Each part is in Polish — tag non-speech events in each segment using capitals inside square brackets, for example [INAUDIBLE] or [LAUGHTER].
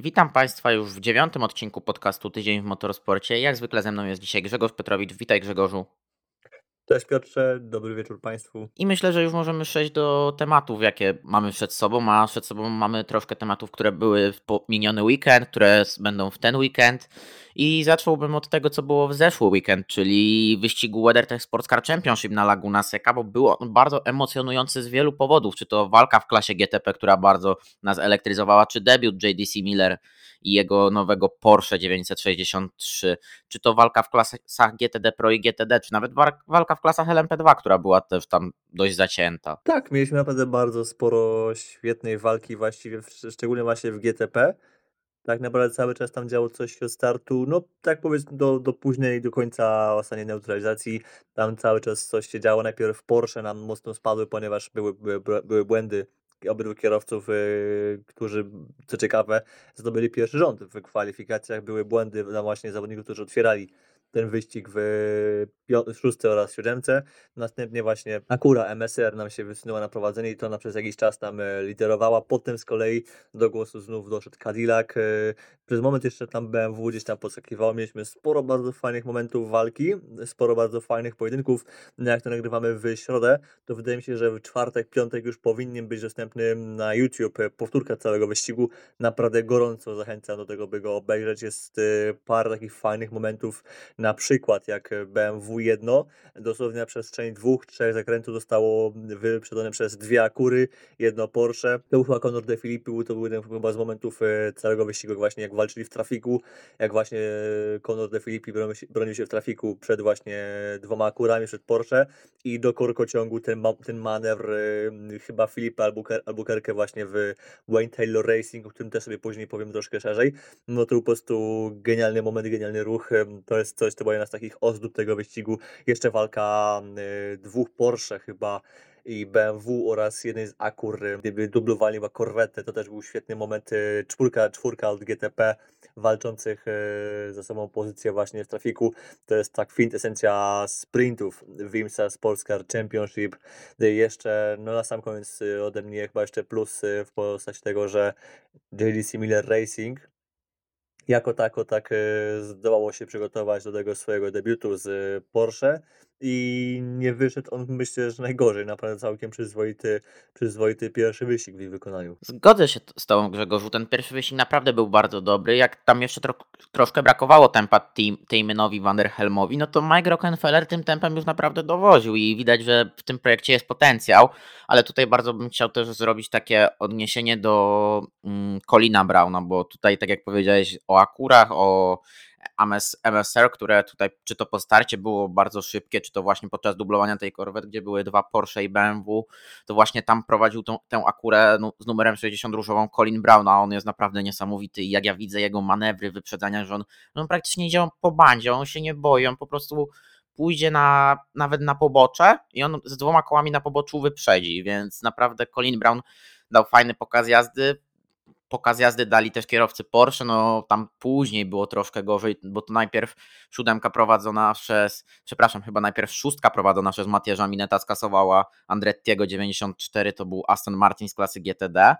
Witam Państwa już w dziewiątym odcinku podcastu Tydzień w Motorsporcie. Jak zwykle ze mną jest dzisiaj Grzegorz Petrowicz. Witaj Grzegorzu. Cześć Piotrze, dobry wieczór Państwu. I myślę, że już możemy przejść do tematów, jakie mamy przed sobą, a przed sobą mamy troszkę tematów, które były w miniony weekend, które będą w ten weekend. I zacząłbym od tego, co było w zeszły weekend, czyli wyścigu WeatherTech Sports Car Championship na Laguna Seca, bo było on bardzo emocjonujący z wielu powodów. Czy to walka w klasie GTP, która bardzo nas elektryzowała, czy debiut JDC Miller i jego nowego Porsche 963, czy to walka w klasach GTD Pro i GTD, czy nawet walka w klasach LMP2, która była też tam dość zacięta. Tak, mieliśmy naprawdę bardzo sporo świetnej walki, właściwie szczególnie właśnie w GTP tak naprawdę cały czas tam działo coś od startu, no tak powiedzmy do, do późnej, do końca ostatniej neutralizacji, tam cały czas coś się działo, najpierw Porsche nam mocno spadły, ponieważ były, były, były błędy obydwu kierowców, yy, którzy, co ciekawe, zdobyli pierwszy rząd w kwalifikacjach, były błędy na właśnie zawodników, którzy otwierali ten wyścig w szóstce oraz siódemce. Następnie właśnie Akura MSR nam się wysunęła na prowadzenie i to ona przez jakiś czas tam e, liderowała. Potem z kolei do głosu znów doszedł Cadillac. E, przez moment jeszcze tam BMW gdzieś tam podskakiwało. Mieliśmy sporo bardzo fajnych momentów walki, sporo bardzo fajnych pojedynków. No, jak to nagrywamy w środę, to wydaje mi się, że w czwartek, piątek już powinien być dostępny na YouTube powtórka całego wyścigu. Naprawdę gorąco zachęcam do tego, by go obejrzeć. Jest e, parę takich fajnych momentów na przykład jak BMW 1 dosłownie na przestrzeni dwóch, trzech zakrętów zostało wyprzedzone przez dwie Akury, jedno Porsche. To był chyba Conor de Filippi, to był jeden chyba z momentów e, całego wyścigu właśnie jak walczyli w trafiku, jak właśnie Conor de Filippi bronił się w trafiku przed właśnie dwoma Akurami, przed Porsche i do korkociągu ten, ten manewr e, chyba Filipa Albuquerque właśnie w Wayne Taylor Racing, o którym też sobie później powiem troszkę szerzej. No to był po prostu genialny moment, genialny ruch. To jest coś, to była jedna z takich ozdób tego wyścigu. Jeszcze walka y, dwóch Porsche chyba i BMW oraz jednej z Akur, gdyby dublowali chyba Corvette, to też był świetny moment. Y, czwórka, czwórka od GTP walczących y, ze sobą pozycję właśnie w trafiku. To jest tak kwintesencja sprintów Wimsa Car Championship. Jeszcze no na sam koniec ode mnie chyba jeszcze plus w postaci tego, że JDC Miller Racing jako tako tak e, zdołało się przygotować do tego swojego debiutu z Porsche i nie wyszedł on myślę, że najgorzej, naprawdę całkiem przyzwoity, przyzwoity pierwszy wyścig w jej wykonaniu. Zgodzę się z Tobą Grzegorzu, ten pierwszy wyścig naprawdę był bardzo dobry, jak tam jeszcze tro troszkę brakowało tempa Teamenowi Vanderhelmowi, no to Mike Rockefeller tym tempem już naprawdę dowoził i widać, że w tym projekcie jest potencjał, ale tutaj bardzo bym chciał też zrobić takie odniesienie do mm, Colina Browna, bo tutaj tak jak powiedziałeś o Akurach, o MS, MSR, które tutaj, czy to po starcie było bardzo szybkie, czy to właśnie podczas dublowania tej Corvette, gdzie były dwa Porsche i BMW, to właśnie tam prowadził tą, tę Akurę z numerem 60 różową Colin Brown, a on jest naprawdę niesamowity i jak ja widzę jego manewry, wyprzedzania, że on, on praktycznie idzie po bandzie, on się nie boi, on po prostu pójdzie na, nawet na pobocze i on z dwoma kołami na poboczu wyprzedzi, więc naprawdę Colin Brown dał fajny pokaz jazdy, pokaz jazdy dali też kierowcy Porsche, no tam później było troszkę gorzej, bo to najpierw siódemka prowadzona przez, przepraszam, chyba najpierw szóstka prowadzona przez Matierza Mineta skasowała Andrettiego 94, to był Aston Martin z klasy GTD,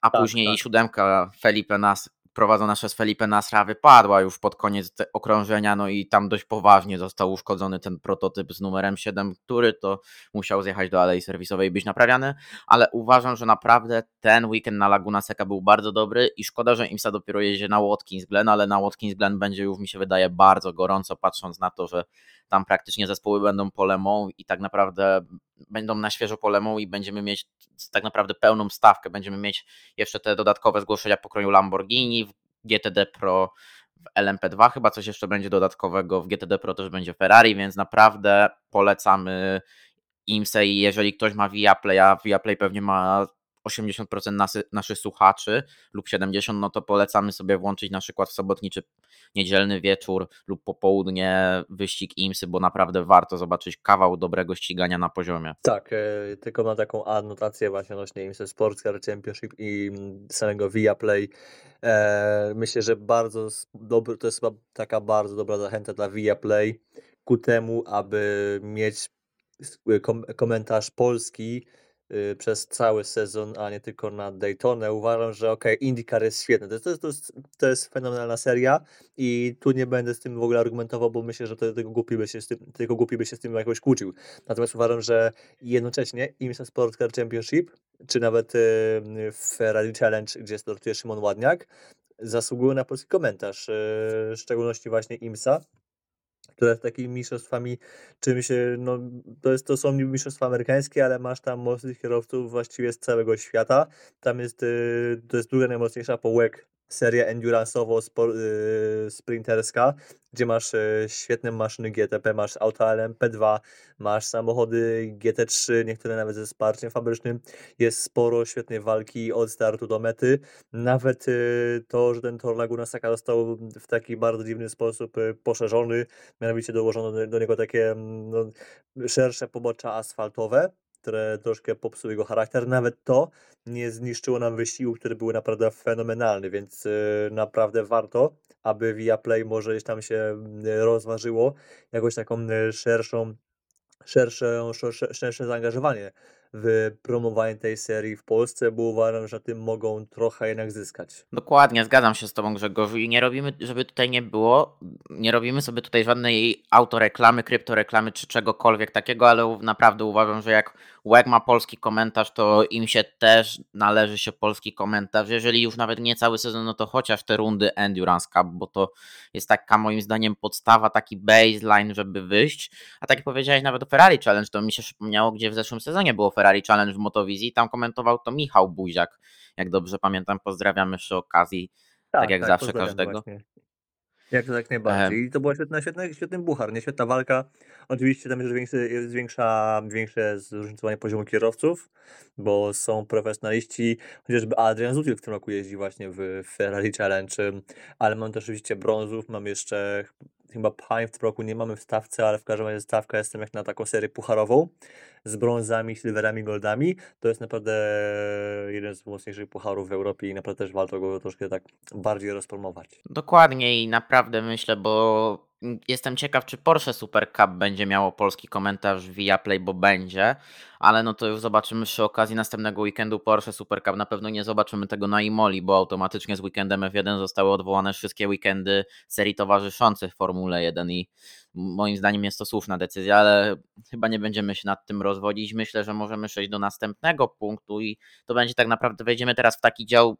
a tak, później tak. siódemka Felipe Nas prowadzona przez Felipe Nasra wypadła już pod koniec okrążenia, no i tam dość poważnie został uszkodzony ten prototyp z numerem 7, który to musiał zjechać do alei serwisowej i być naprawiany, ale uważam, że naprawdę ten weekend na Laguna Seca był bardzo dobry i szkoda, że IMSA dopiero jedzie na Watkins Glen, ale na Watkins Glen będzie już mi się wydaje bardzo gorąco, patrząc na to, że tam praktycznie zespoły będą polemą i tak naprawdę będą na świeżo polemą i będziemy mieć tak naprawdę pełną stawkę. Będziemy mieć jeszcze te dodatkowe zgłoszenia pokroju Lamborghini, GTD Pro w LMP2 chyba coś jeszcze będzie dodatkowego, w GTD Pro też będzie Ferrari, więc naprawdę polecamy IMSE i jeżeli ktoś ma Viaplay, a Viaplay pewnie ma 80% nasy, naszych słuchaczy lub 70%, no to polecamy sobie włączyć na przykład w sobotni czy niedzielny wieczór lub popołudnie wyścig IMSY, bo naprawdę warto zobaczyć kawał dobrego ścigania na poziomie. Tak, e, tylko na taką anotację właśnie odnośnie IMSY Sports Car Championship i samego Viaplay. E, myślę, że bardzo dobry, to jest chyba taka bardzo dobra zachęta dla Viaplay ku temu, aby mieć komentarz polski przez cały sezon, a nie tylko na Daytonę. Uważam, że okej, okay, IndyCar jest świetny. To jest, to, jest, to jest fenomenalna seria i tu nie będę z tym w ogóle argumentował, bo myślę, że tego, głupi by się z tym, tego głupi by się z tym jakoś kłócił. Natomiast uważam, że jednocześnie IMSA Sport Car Championship, czy nawet y, Ferrari Challenge, gdzie startuje Szymon Ładniak, zasługują na polski komentarz, y, w szczególności właśnie IMSA które takimi mistrzostwami czymś, no to, jest, to są mistrzostwa amerykańskie, ale masz tam mocnych kierowców właściwie z całego świata. Tam jest, y, to jest druga najmocniejsza po WEC seria endurance'owo-sprinterska, y, gdzie masz y, świetne maszyny GTP, masz auto LMP2, masz samochody GT3, niektóre nawet ze wsparciem fabrycznym. Jest sporo świetnej walki od startu do mety. Nawet y, to, że ten tor Laguna Seca został w taki bardzo dziwny sposób poszerzony, mianowicie dołożono do, do niego takie mm, no, szersze pobocza asfaltowe, które troszkę popsuły jego charakter. Nawet to nie zniszczyło nam wysiłku, który był naprawdę fenomenalny, więc y, naprawdę warto, aby Viaplay może gdzieś tam się y, rozważyło jakąś taką y, szerszą, szersze, szersze, szersze zaangażowanie w promowanie tej serii w Polsce, bo uważam, że tym mogą trochę jednak zyskać. Dokładnie, zgadzam się z Tobą Grzegorzu i nie robimy, żeby tutaj nie było, nie robimy sobie tutaj żadnej autoreklamy, kryptoreklamy czy czegokolwiek takiego, ale naprawdę uważam, że jak WEG ma polski komentarz, to im się też należy się polski komentarz. Jeżeli już nawet nie cały sezon, no to chociaż te rundy Endurance Cup, bo to jest taka moim zdaniem podstawa, taki baseline, żeby wyjść. A tak jak powiedziałeś nawet o Ferrari Challenge, to mi się przypomniało, gdzie w zeszłym sezonie było Ferrari Challenge w Motowizji, tam komentował to Michał Buziak, jak dobrze pamiętam, pozdrawiamy przy okazji, tak, tak jak tak, zawsze każdego. Właśnie. Jak to tak najbardziej. I to była świetna, świetna, świetny buchar, nie? Świetna walka. Oczywiście tam jest, większy, jest większa, większe zróżnicowanie poziomu kierowców, bo są profesjonaliści, chociażby Adrian Zutil w tym roku jeździ właśnie w Ferrari Challenge, ale mam też oczywiście brązów, mam jeszcze chyba Pine w tym roku nie mamy w stawce, ale w każdym razie stawka jestem jak na taką serię pucharową z brązami, silverami, goldami. To jest naprawdę jeden z mocniejszych pucharów w Europie i naprawdę też warto go troszkę tak bardziej rozpromować. Dokładnie i naprawdę myślę, bo Jestem ciekaw, czy Porsche Super Cup będzie miało polski komentarz via Play, bo będzie, ale no to już zobaczymy przy okazji następnego weekendu Porsche Super Cup. Na pewno nie zobaczymy tego na Imoli, bo automatycznie z weekendem F1 zostały odwołane wszystkie weekendy serii towarzyszących Formule 1 i moim zdaniem jest to słuszna decyzja, ale chyba nie będziemy się nad tym rozwodzić. Myślę, że możemy przejść do następnego punktu i to będzie tak naprawdę, wejdziemy teraz w taki dział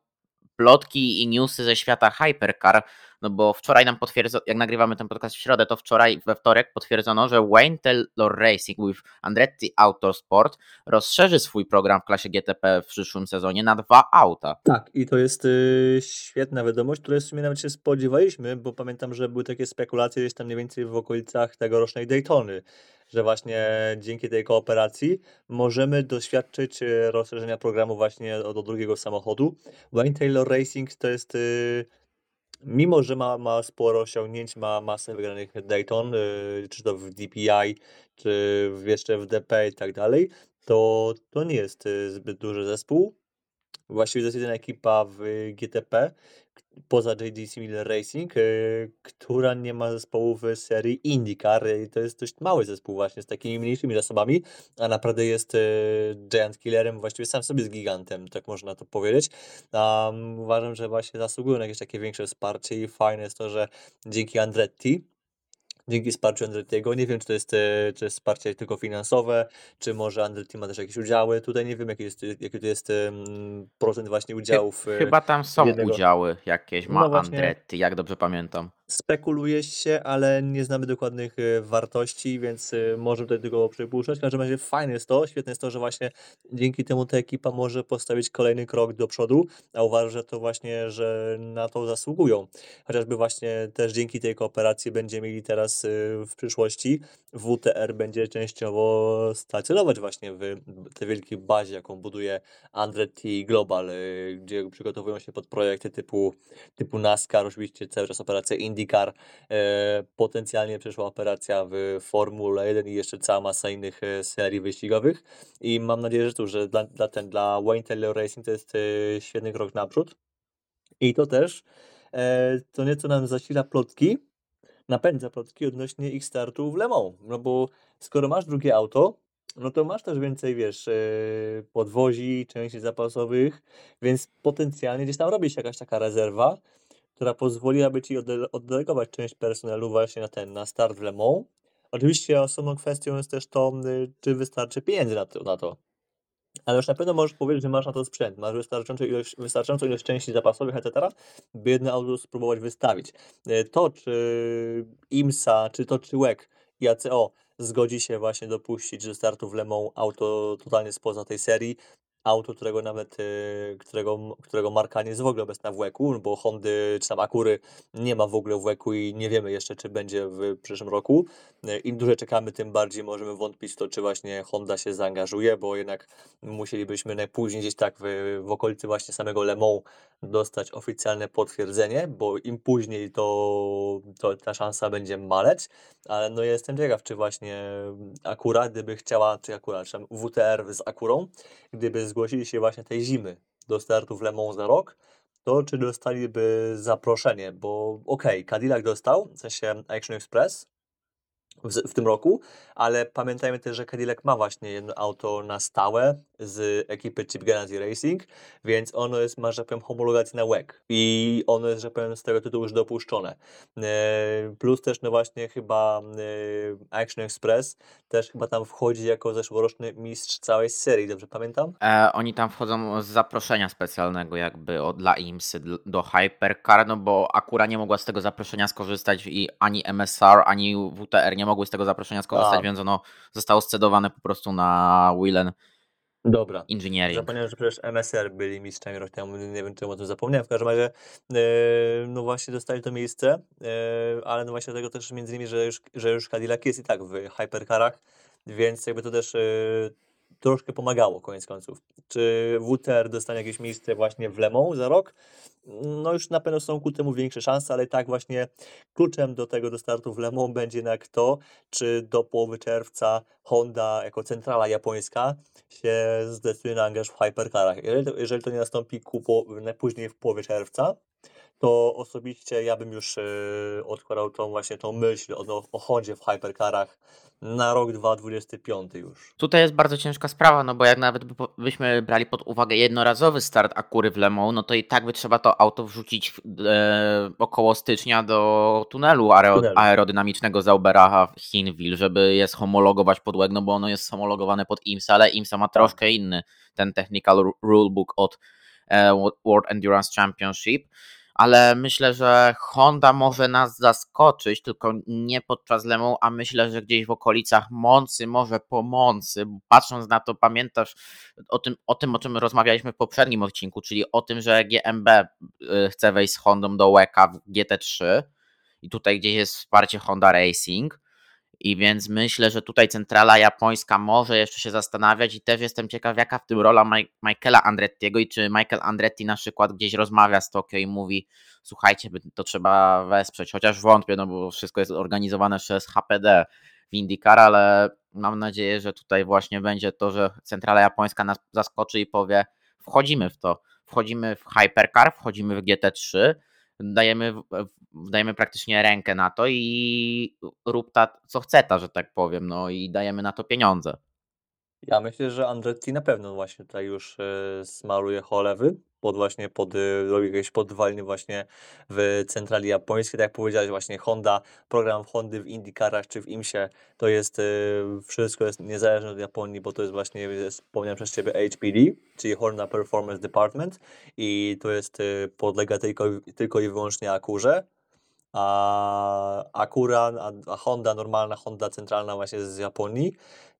plotki i newsy ze świata Hypercar, no bo wczoraj nam potwierdzono, jak nagrywamy ten podcast w środę, to wczoraj we wtorek potwierdzono, że Wayne Taylor Racing with Andretti Autosport rozszerzy swój program w klasie GTP w przyszłym sezonie na dwa auta. Tak, i to jest y, świetna wiadomość, której w sumie nawet się spodziewaliśmy, bo pamiętam, że były takie spekulacje gdzieś tam mniej więcej w okolicach tegorocznej Daytony, że właśnie dzięki tej kooperacji możemy doświadczyć y, rozszerzenia programu właśnie do drugiego samochodu. Wayne Taylor Racing to jest y, mimo że ma, ma sporo osiągnięć, ma masę wygranych Dayton, yy, czy to w DPI, czy jeszcze w DP i tak dalej, to to nie jest y, zbyt duży zespół. Właściwie to jest jedyna ekipa w GTP, poza JDC Miller Racing, y, która nie ma zespołu w serii IndyCar. I to jest dość mały zespół właśnie z takimi mniejszymi zasobami, a naprawdę jest y, Giant Killerem, właściwie sam sobie z gigantem, tak można to powiedzieć. Um, uważam, że właśnie zasługują na jakieś takie większe wsparcie i fajne jest to, że dzięki Andretti, dzięki wsparciu Andrettiego. Nie wiem, czy to jest, e, czy jest wsparcie tylko finansowe, czy może Andretti ma też jakieś udziały. Tutaj nie wiem, jaki jest, jaki to jest procent właśnie udziałów. E, chyba tam są jednego... udziały jakieś, ma no Andretti, jak dobrze pamiętam. Spekuluje się, ale nie znamy dokładnych e, wartości, więc możemy tutaj tego przypuszczać. W każdym razie fajne jest to, świetne jest to, że właśnie dzięki temu ta ekipa może postawić kolejny krok do przodu, a uważam, że to właśnie, że na to zasługują. Chociażby właśnie też dzięki tej kooperacji będziemy mieli teraz w przyszłości WTR będzie częściowo stacjonować właśnie w tej wielkiej bazie, jaką buduje Andretti Global, gdzie przygotowują się pod projekty typu, typu NASCAR, oczywiście cały czas operacja IndyCar, e, potencjalnie przyszła operacja w Formule 1 i jeszcze cała masa innych e, serii wyścigowych. I mam nadzieję, że tu, że dla, dla, ten, dla Wayne Taylor Racing to jest e, świetny krok naprzód. I to też to nieco nam zasila plotki, napędza plotki odnośnie ich startu w Le Mans. No bo skoro masz drugie auto, no to masz też więcej, wiesz, podwozi, części zapasowych, więc potencjalnie gdzieś tam robi się jakaś taka rezerwa, która pozwoliłaby ci oddele- oddelegować część personelu właśnie na ten, na start w Le Mans. Oczywiście osobną kwestią jest też to, yy, czy wystarczy pieniędzy na to, na to. Ale już na pewno możesz powiedzieć, że masz na to sprzęt, masz wystarczającą ilość, wystarczającą ilość części zapasowych, etc., by jedno auto spróbować wystawić. Yy, To, czy IMSA, czy to, czy WEC i ACO zgodzi się właśnie dopuścić do startu w Le Mans auto totalnie spoza tej serii, auto, którego nawet, yy, którego, którego marka nie jest w ogóle obecna w WEC-u, bo Hondy czy tam Akury nie ma w ogóle w WEC-u i nie wiemy jeszcze, czy będzie w przyszłym roku. Yy, Im dłużej czekamy, tym bardziej możemy wątpić w to, czy właśnie Honda się zaangażuje, bo jednak musielibyśmy najpóźniej gdzieś tak w, w okolicy właśnie samego Le Mans dostać oficjalne potwierdzenie, bo im później to, to ta szansa będzie maleć, ale no jestem ciekaw, czy właśnie Akura, gdyby chciała, czy Akura, czy WTR z Akurą, gdyby zgłosili się właśnie tej zimy do startu w Le Mans za rok, to czy dostaliby zaproszenie, bo okej, okay, Cadillac dostał, w sensie Action Express, w, w tym roku, ale pamiętajmy też, że Cadillac ma właśnie jedno auto na stałe z ekipy Chip Ganassi Racing, więc ono jest, ma, że powiem, homologację na WEC i ono jest, że powiem, z tego tytułu już dopuszczone. E, plus też, no właśnie chyba e, Action Express też chyba tam wchodzi jako zeszłoroczny mistrz całej serii, dobrze pamiętam? E, oni tam wchodzą z zaproszenia specjalnego jakby o, dla IMSY do Hypercar, no bo Akura nie mogła z tego zaproszenia skorzystać i ani MSR, ani WTR nie mogły z tego zaproszenia skorzystać, A. więc ono zostało scedowane po prostu na Willen Dobra. Engineering. Zapomniałem, że przecież MSR byli mistrzami rok temu, nie wiem czemu o tym zapomniałem, w każdym razie e, no właśnie dostali to miejsce, e, ale no właśnie dlatego też między innymi, że już, że już Cadillac jest i tak w hypercarach, więc jakby to też e, troszkę pomagało koniec końców. Czy WTR dostanie jakieś miejsce właśnie w Le Mans za rok? No już na pewno są ku temu większe szanse, ale tak właśnie kluczem do tego do startu w Le Mans będzie jednak to, czy do połowy czerwca Honda jako centrala japońska się zdecyduje na angaż w hypercarach. Jeżeli to, jeżeli to nie nastąpi ku po, najpóźniej w połowie czerwca, to osobiście ja bym już yy, odkładał tą właśnie tą myśl o, o Hondzie w hypercarach na rok 2025 już. Tutaj jest bardzo ciężka sprawa, no bo jak nawet by- byśmy brali pod uwagę jednorazowy start Akury w Le Mans, no to i tak by trzeba to auto wrzucić w- e, około stycznia do tunelu aero, Tunelu. aerodynamicznego Zaubera w Hinwil, żeby je homologować pod łeg, no bo ono jest homologowane pod IMSA, ale IMSA ma troszkę inny ten technical ru- rulebook od e, World Endurance Championship. Ale myślę, że Honda może nas zaskoczyć, tylko nie podczas Le Mans, a myślę, że gdzieś w okolicach Moncy, może po Moncy. Bo Patrząc na to, pamiętasz o tym, o tym, o czym rozmawialiśmy w poprzednim odcinku, czyli o tym, że GMB y, chce wejść z Hondą do WECA w GT3 i tutaj gdzieś jest wsparcie Honda Racing. I więc myślę, że tutaj centrala japońska może jeszcze się zastanawiać i też jestem ciekaw, jaka w tym rola Michaela Andrettiego i czy Michael Andretti na przykład gdzieś rozmawia z Tokio i mówi słuchajcie, to trzeba wesprzeć, chociaż wątpię, no bo wszystko jest organizowane przez HPD w IndyCar, ale mam nadzieję, że tutaj właśnie będzie to, że centrala japońska nas zaskoczy i powie wchodzimy w to, wchodzimy w Hypercar, wchodzimy w GT3, dajemy, dajemy praktycznie rękę na to i rób ta co chce ta, że tak powiem, no i dajemy na to pieniądze. Ja myślę, że Andretti na pewno właśnie tutaj już e, smaruje cholewy, pod właśnie pod, robi jakieś podwaliny właśnie w centrali japońskiej, tak jak powiedziałeś właśnie Honda, program Hondy w IndyCarach czy w IMSie, to jest e, wszystko jest niezależne od Japonii, bo to jest właśnie, wspomniałem przez Ciebie HPD, czyli Honda Performance Department i to jest e, podlega tylko, tylko i wyłącznie Akurze, a Akura, a Honda, normalna Honda centralna właśnie z Japonii,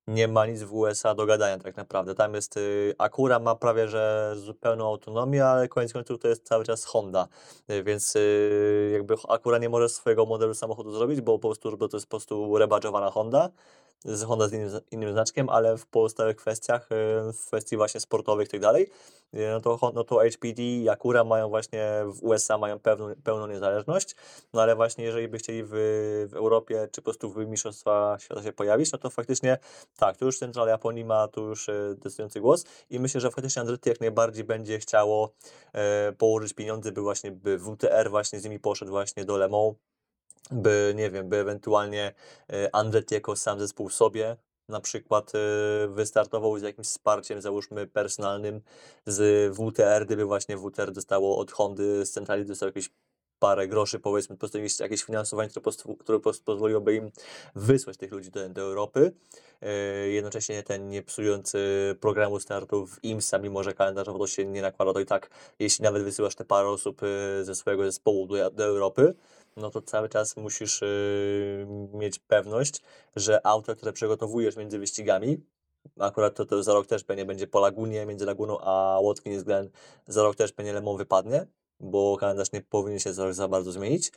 nie ma nic w USA do gadania tak naprawdę. Tam jest, y, Acura ma prawie że zupełną autonomię, ale koniec końców to jest cały czas Honda, Y, więc y, jakby Acura nie może swojego modelu samochodu zrobić, bo po prostu, bo to jest po prostu rebadżowana Honda, z Honda z innym, innym znaczkiem, ale w pozostałych kwestiach, y, w kwestii właśnie sportowych i tak dalej, y, no to, no to HPD i Acura mają właśnie w USA mają pełną, pełną niezależność, no ale właśnie jeżeli by chcieli w, w Europie, czy po prostu w Mistrzostwa Świata się pojawić, no to faktycznie tak, tu już centrala Japonii ma tu już e, decydujący głos i myślę, że faktycznie Andretti jak najbardziej będzie chciało e, położyć pieniądze, by właśnie, by WTR właśnie z nimi poszedł właśnie do Le Mans, by, nie wiem, by ewentualnie e, Andretti jako sam zespół sobie na przykład y, wystartował z jakimś wsparciem, załóżmy personalnym z WTR, gdyby właśnie WTR dostało od Hondy z centrali, dostało jakieś parę groszy, powiedzmy, po prostu jakieś, finansowanie, które, które po, pozwoliłoby im wysłać tych ludzi do, do Europy. Yy, jednocześnie ten nie psujący programu startów IMSA, mimo że kalendarzowo to się nie nakłada, to i tak, jeśli nawet wysyłasz te parę osób ze swojego zespołu do, do Europy, no to cały czas musisz yy, mieć pewność, że auto, które przygotowujesz między wyścigami, akurat to, to za rok też pewnie będzie po Lagunie, między Laguną a Watkins Glen, za rok też pewnie Lemon wypadnie, bo kalendarz nie powinien się za, za bardzo zmienić,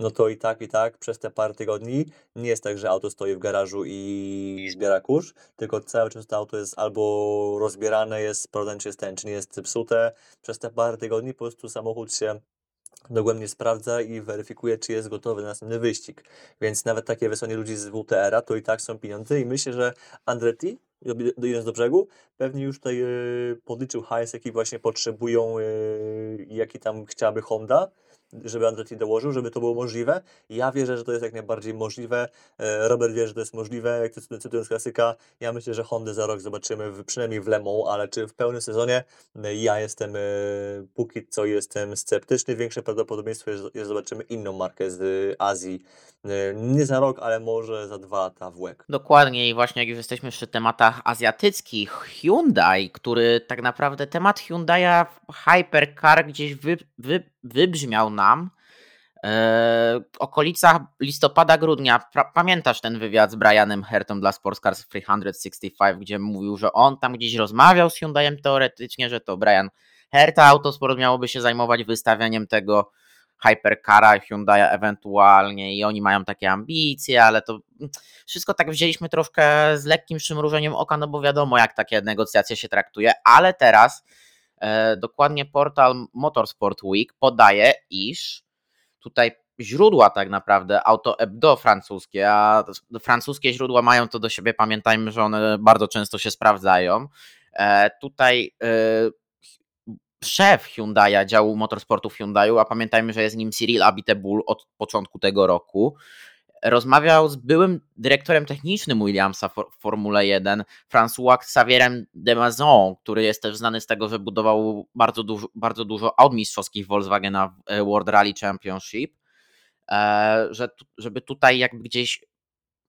no to i tak, i tak przez te parę tygodni nie jest tak, że auto stoi w garażu i zbiera kurz, tylko cały czas to auto jest albo rozbierane, jest sprawdzane, czy jest ten, czy nie jest zepsute. Przez te parę tygodni po prostu samochód się dogłębnie sprawdza i weryfikuje, czy jest gotowy na następny wyścig. Więc nawet takie wysłanie ludzi z WTR-a to i tak są pieniądze i myślę, że Andretti idąc do brzegu, pewnie już tutaj yy, podliczył hajs, jaki właśnie potrzebują, yy, jaki tam chciałaby Honda, żeby Andretti dołożył, żeby to było możliwe. Ja wierzę, że to jest jak najbardziej możliwe. E, Robert wie, że to jest możliwe, jak to cytując klasyka. Ja myślę, że Hondę za rok zobaczymy w, przynajmniej w Le Mans, ale czy w pełnym sezonie? E, ja jestem, e, póki co jestem sceptyczny. Większe prawdopodobieństwo jest, że zobaczymy inną markę z Azji. Nie za rok, ale może za dwa lata w łek. Dokładnie i właśnie jak już jesteśmy przy tematach azjatyckich, Hyundai, który tak naprawdę temat Hyundai'a Hypercar gdzieś wy, wy, wybrzmiał nam e, w okolicach listopada, grudnia. Pamiętasz ten wywiad z Brianem Hertą dla Sportscars 365, gdzie mówił, że on tam gdzieś rozmawiał z Hyundaiem teoretycznie, że to Brian Herta Autosport miałoby się zajmować wystawianiem tego Hypercara, Hyundai ewentualnie i oni mają takie ambicje, ale to wszystko tak wzięliśmy troszkę z lekkim przymrużeniem oka, no bo wiadomo jak takie negocjacje się traktuje, ale teraz dokładnie portal Motorsport Week podaje, iż tutaj źródła tak naprawdę Auto Hebdo francuskie, a francuskie źródła mają to do siebie, pamiętajmy, że one bardzo często się sprawdzają. E, tutaj e, szef Hyundai'a, działu motorsportów Hyundai'u, a pamiętajmy, że jest nim Cyril Abiteboul od początku tego roku, rozmawiał z byłym dyrektorem technicznym Williamsa w Formule 1, François Xavierem Demazon, który jest też znany z tego, że budował bardzo dużo, bardzo dużo aut mistrzowskich Volkswagena e, World Rally Championship, e, że, żeby tutaj jakby gdzieś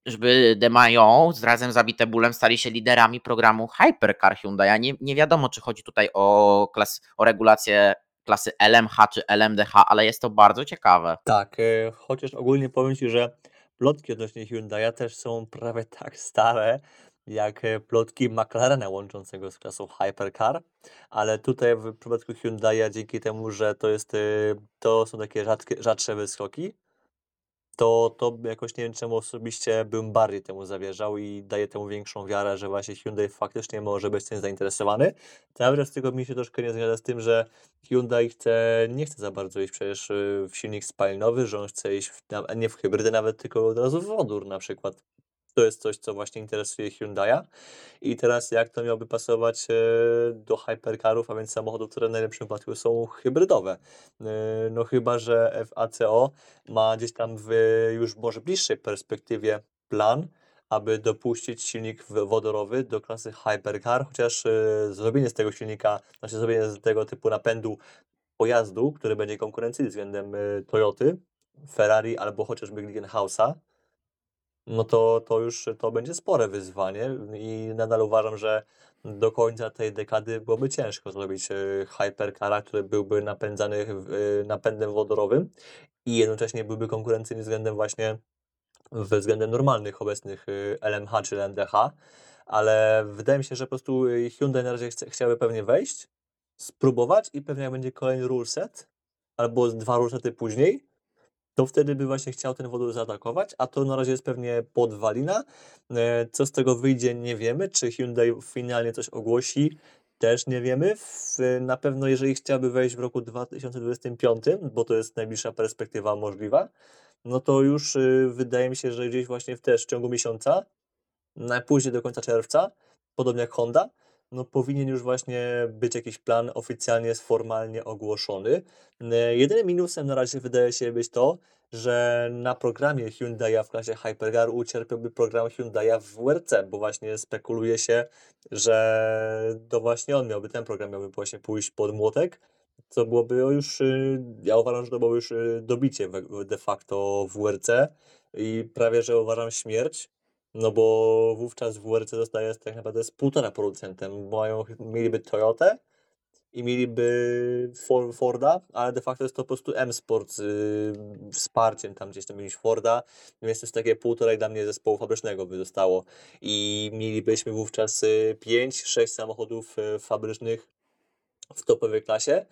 żeby De Mayon razem z Abitebulem stali się liderami programu Hypercar Hyundai. Nie, nie wiadomo, czy chodzi tutaj o, klas, o regulację klasy LMH czy LMDH, ale jest to bardzo ciekawe. Tak, e, chociaż ogólnie powiem Ci, że plotki odnośnie Hyundai'a też są prawie [LAUGHS] tak stare, jak e, plotki McLarena łączącego z klasą Hypercar, ale tutaj w przypadku Hyundai'a dzięki temu, że to jest, e, to są takie rzadkie, rzadsze wyskoki, to, to jakoś nie wiem czemu osobiście bym bardziej temu zawierzał i daję temu większą wiarę, że właśnie Hyundai faktycznie może być tym zainteresowany. Cały czas tego mi się troszkę nie zgadza z tym, że Hyundai chce, nie chce za bardzo iść przecież y, w silnik spalinowy, że on chce iść w, nie w hybrydę nawet, tylko od razu w wodór na przykład. To jest coś, co właśnie interesuje Hyundai'a. I teraz jak to miałoby pasować e, do hypercarów, a więc samochodów, które w najlepszym wypadku są hybrydowe. E, no chyba, że FACO ma gdzieś tam w już może bliższej perspektywie plan, aby dopuścić silnik wodorowy do klasy hypercar, chociaż e, zrobienie z tego silnika, znaczy zrobienie z tego typu napędu pojazdu, który będzie konkurencyjny względem Toyoty, Ferrari albo chociażby Glickenhausa, no to, to już to będzie spore wyzwanie i nadal uważam, że do końca tej dekady byłoby ciężko zrobić e, hypercara, który byłby napędzany e, napędem wodorowym i jednocześnie byłby konkurencyjny względem właśnie względem normalnych obecnych e, LMH czy LMDH, ale wydaje mi się, że po prostu Hyundai na razie chce, chciały pewnie wejść, spróbować i pewnie jak będzie kolejny rulset albo dwa rulsety później, to wtedy by właśnie chciał ten wodór zaatakować, a to na razie jest pewnie podwalina. E, co z tego wyjdzie, nie wiemy. Czy Hyundai finalnie coś ogłosi, też nie wiemy. Na pewno, jeżeli chciałby wejść w roku 2025, bo to jest najbliższa perspektywa możliwa, no to już y, wydaje mi się, że gdzieś właśnie w też w ciągu miesiąca, najpóźniej do końca czerwca, podobnie jak Honda, no powinien już właśnie być jakiś plan oficjalnie, formalnie ogłoszony. Jedynym minusem na razie wydaje się być to, że na programie Hyundai'a w klasie Hypercar ucierpiałby program Hyundai'a w WRC, bo właśnie spekuluje się, że to właśnie on miałby, ten program miałby właśnie pójść pod młotek, co byłoby już, y, ja uważam, że to było już y, dobicie de facto w WRC i prawie, że uważam śmierć, no bo wówczas WRC zostaje tak naprawdę z półtora producentem, mają, mieliby Toyotę, i mieliby Forda, ale de facto jest to po prostu M-Sport z y, wsparciem tam gdzieś tam mieliśmy Forda, więc to jest takie półtorej dla mnie zespołu fabrycznego by zostało. I mielibyśmy wówczas 5-6 y, samochodów y, fabrycznych w topowej klasie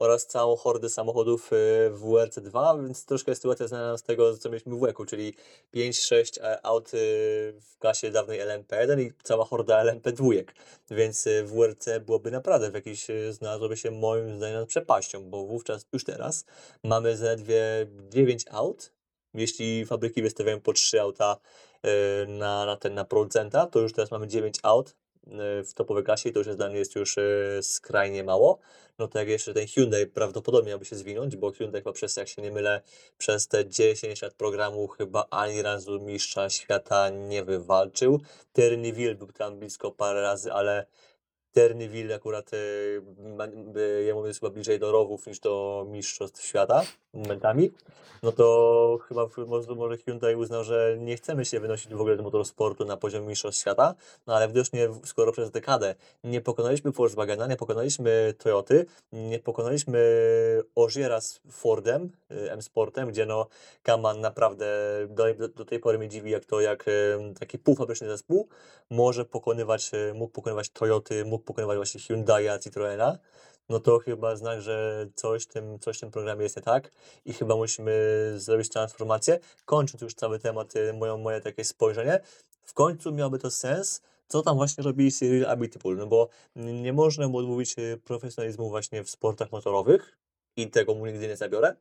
oraz całą hordę samochodów y, w WRC2, więc troszkę sytuacja znana z tego, co mieliśmy w WEC-u, czyli 5-6 e, aut y, w klasie dawnej LMP1 i cała horda LMP2, więc y, WRC byłoby naprawdę w jakiejś, znalazłoby się moim zdaniem nad przepaścią, bo wówczas, już teraz, mamy zaledwie 9 aut, jeśli fabryki wystawiają po 3 auta na, na ten na producenta, to już teraz mamy 9 aut w topowej klasie i to już jest dla mnie jest już y, skrajnie mało. No to jak jeszcze ten Hyundai prawdopodobnie miałby się zwinąć, bo Hyundai chyba przez, jak się nie mylę, przez te 10 lat programu chyba ani razu mistrza świata nie wywalczył. Terniville był tam blisko parę razy, ale Terniville akurat jemu jest chyba bliżej do rowów niż do mistrzostw świata momentami, no to chyba może, może Hyundai uznał, że nie chcemy się wynosić w ogóle do motorsportu na poziom mistrzostw świata, no ale widocznie skoro przez dekadę nie pokonaliśmy Volkswagena, nie pokonaliśmy Toyoty, nie pokonaliśmy Ogiera z Fordem, y, M-Sportem, gdzie no Kaman naprawdę do, do, tej pory mnie dziwi, jak to, jak taki półfabryczny zespół może pokonywać, mógł pokonywać Toyoty, mógł pokonywać właśnie Hyundai'a, Citroena, no to chyba znak, że coś w tym, coś w tym programie jest nie tak i chyba musimy zrobić transformację. Kończąc już cały temat, y, moje takie spojrzenie, w końcu miałoby to sens, co tam właśnie robi Cyril Abitipul, no bo nie można mu odmówić y, profesjonalizmu właśnie w sportach motorowych i tego mu nigdy nie zabiorę,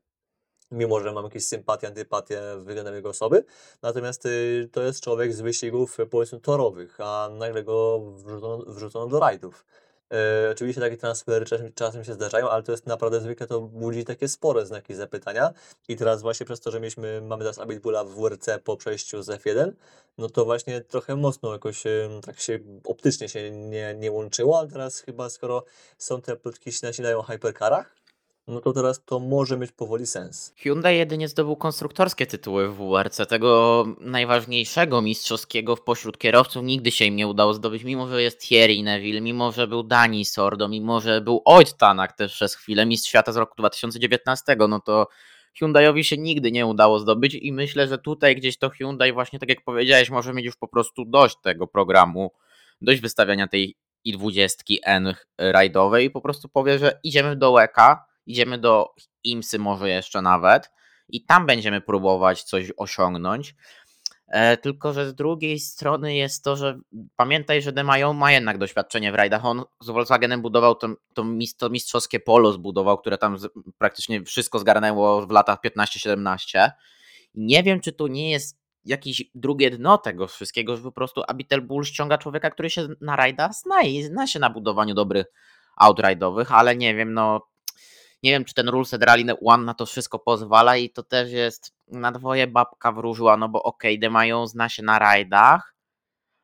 mimo że mam jakieś sympatie, antypatie względem jego osoby. Natomiast y, to jest człowiek z wyścigów powiedzmy torowych, a nagle go wrzucono, wrzucono do rajdów. E, oczywiście takie transfery czasem, czasem się zdarzają, ale to jest naprawdę zwykle to budzi takie spore znaki zapytania. I teraz właśnie przez to, że mieliśmy, mamy teraz Abitbula w WRC po przejściu z F1, no to właśnie trochę mocno jakoś tak się optycznie się nie, nie łączyło, ale teraz chyba skoro są te plotki się nasilają o hypercarach, no to teraz to może mieć powoli sens. Hyundai jedynie zdobył konstruktorskie tytuły w WRC. Tego najważniejszego mistrzowskiego pośród kierowców nigdy się im nie udało zdobyć, mimo że jest Thierry Neville, mimo że był Dani Sordo, mimo że był Oid Tanak też przez chwilę, mistrz świata z roku 2019, no to Hyundaiowi się nigdy nie udało zdobyć i myślę, że tutaj gdzieś to Hyundai właśnie tak jak powiedziałeś, może mieć już po prostu dość tego programu, dość wystawiania tej i20N rajdowej i po prostu powie, że idziemy do łeka, idziemy do IMSY może jeszcze nawet i tam będziemy próbować coś osiągnąć. E, tylko, że z drugiej strony jest to, że pamiętaj, że Demają ma jednak doświadczenie w rajdach. On z Volkswagenem budował to, to, mistrzowskie polo, zbudował, które tam praktycznie wszystko zgarnęło w latach 15-17. Nie wiem, czy tu nie jest jakieś drugie dno tego wszystkiego, że po prostu Abitel Bull ściąga człowieka, który się na rajdach zna i zna się na budowaniu dobrych aut rajdowych, ale nie wiem, no nie wiem, czy ten Ruleset Rally One na to wszystko pozwala i to też jest na dwoje babka wróżyła, no bo okej, okay, mają zna się na rajdach,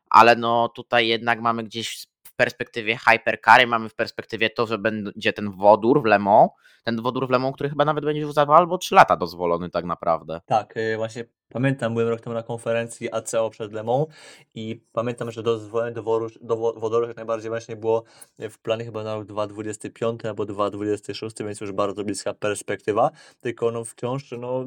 ale no tutaj jednak mamy gdzieś w perspektywie hypercary, mamy w perspektywie to, że będzie ten wodór w Le Mans, ten wodór w Le Mans, który chyba nawet będzie już za albo 3 lata dozwolony tak naprawdę. Tak, y, właśnie Pamiętam, byłem rok temu na konferencji ACO przed Lemą i pamiętam, że dozwolenie do, do wodoru jak najbardziej właśnie było w planie chyba na rok 2025 albo 2026, więc już bardzo bliska perspektywa. Tylko no wciąż, no,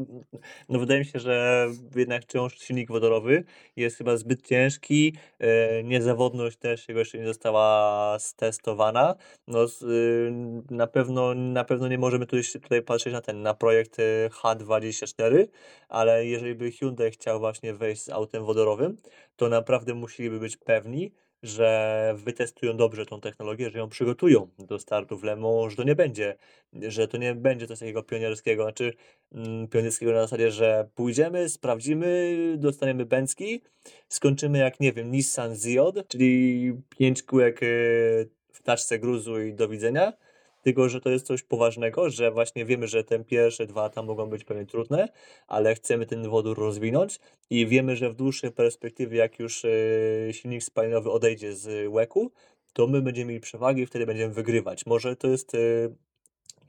no wydaje mi się, że jednak wciąż silnik wodorowy jest chyba zbyt ciężki, e, niezawodność też jego jeszcze nie została stestowana. No, y, na, pewno, na pewno nie możemy tutaj, tutaj patrzeć na ten, na projekt e, H24, ale jeżeli by Hyundai chciał właśnie wejść z autem wodorowym, to naprawdę musieliby być pewni, że wytestują dobrze tą technologię, że ją przygotują do startu w Le Mans, że to nie będzie, że to nie będzie coś takiego pionierskiego, znaczy mm, pionierskiego na zasadzie, że pójdziemy, sprawdzimy, dostaniemy bęcki, skończymy jak, nie wiem, Nissan Ziod, czyli pięć kółek y, w taczce gruzu i do widzenia, tylko że to jest coś poważnego, że właśnie wiemy, że te pierwsze dwa lata mogą być pewnie trudne, ale chcemy ten wodór rozwinąć i wiemy, że w dłuższej perspektywie, jak już e, silnik spalinowy odejdzie z łeku, to my będziemy mieli przewagę i wtedy będziemy wygrywać. Może to jest e,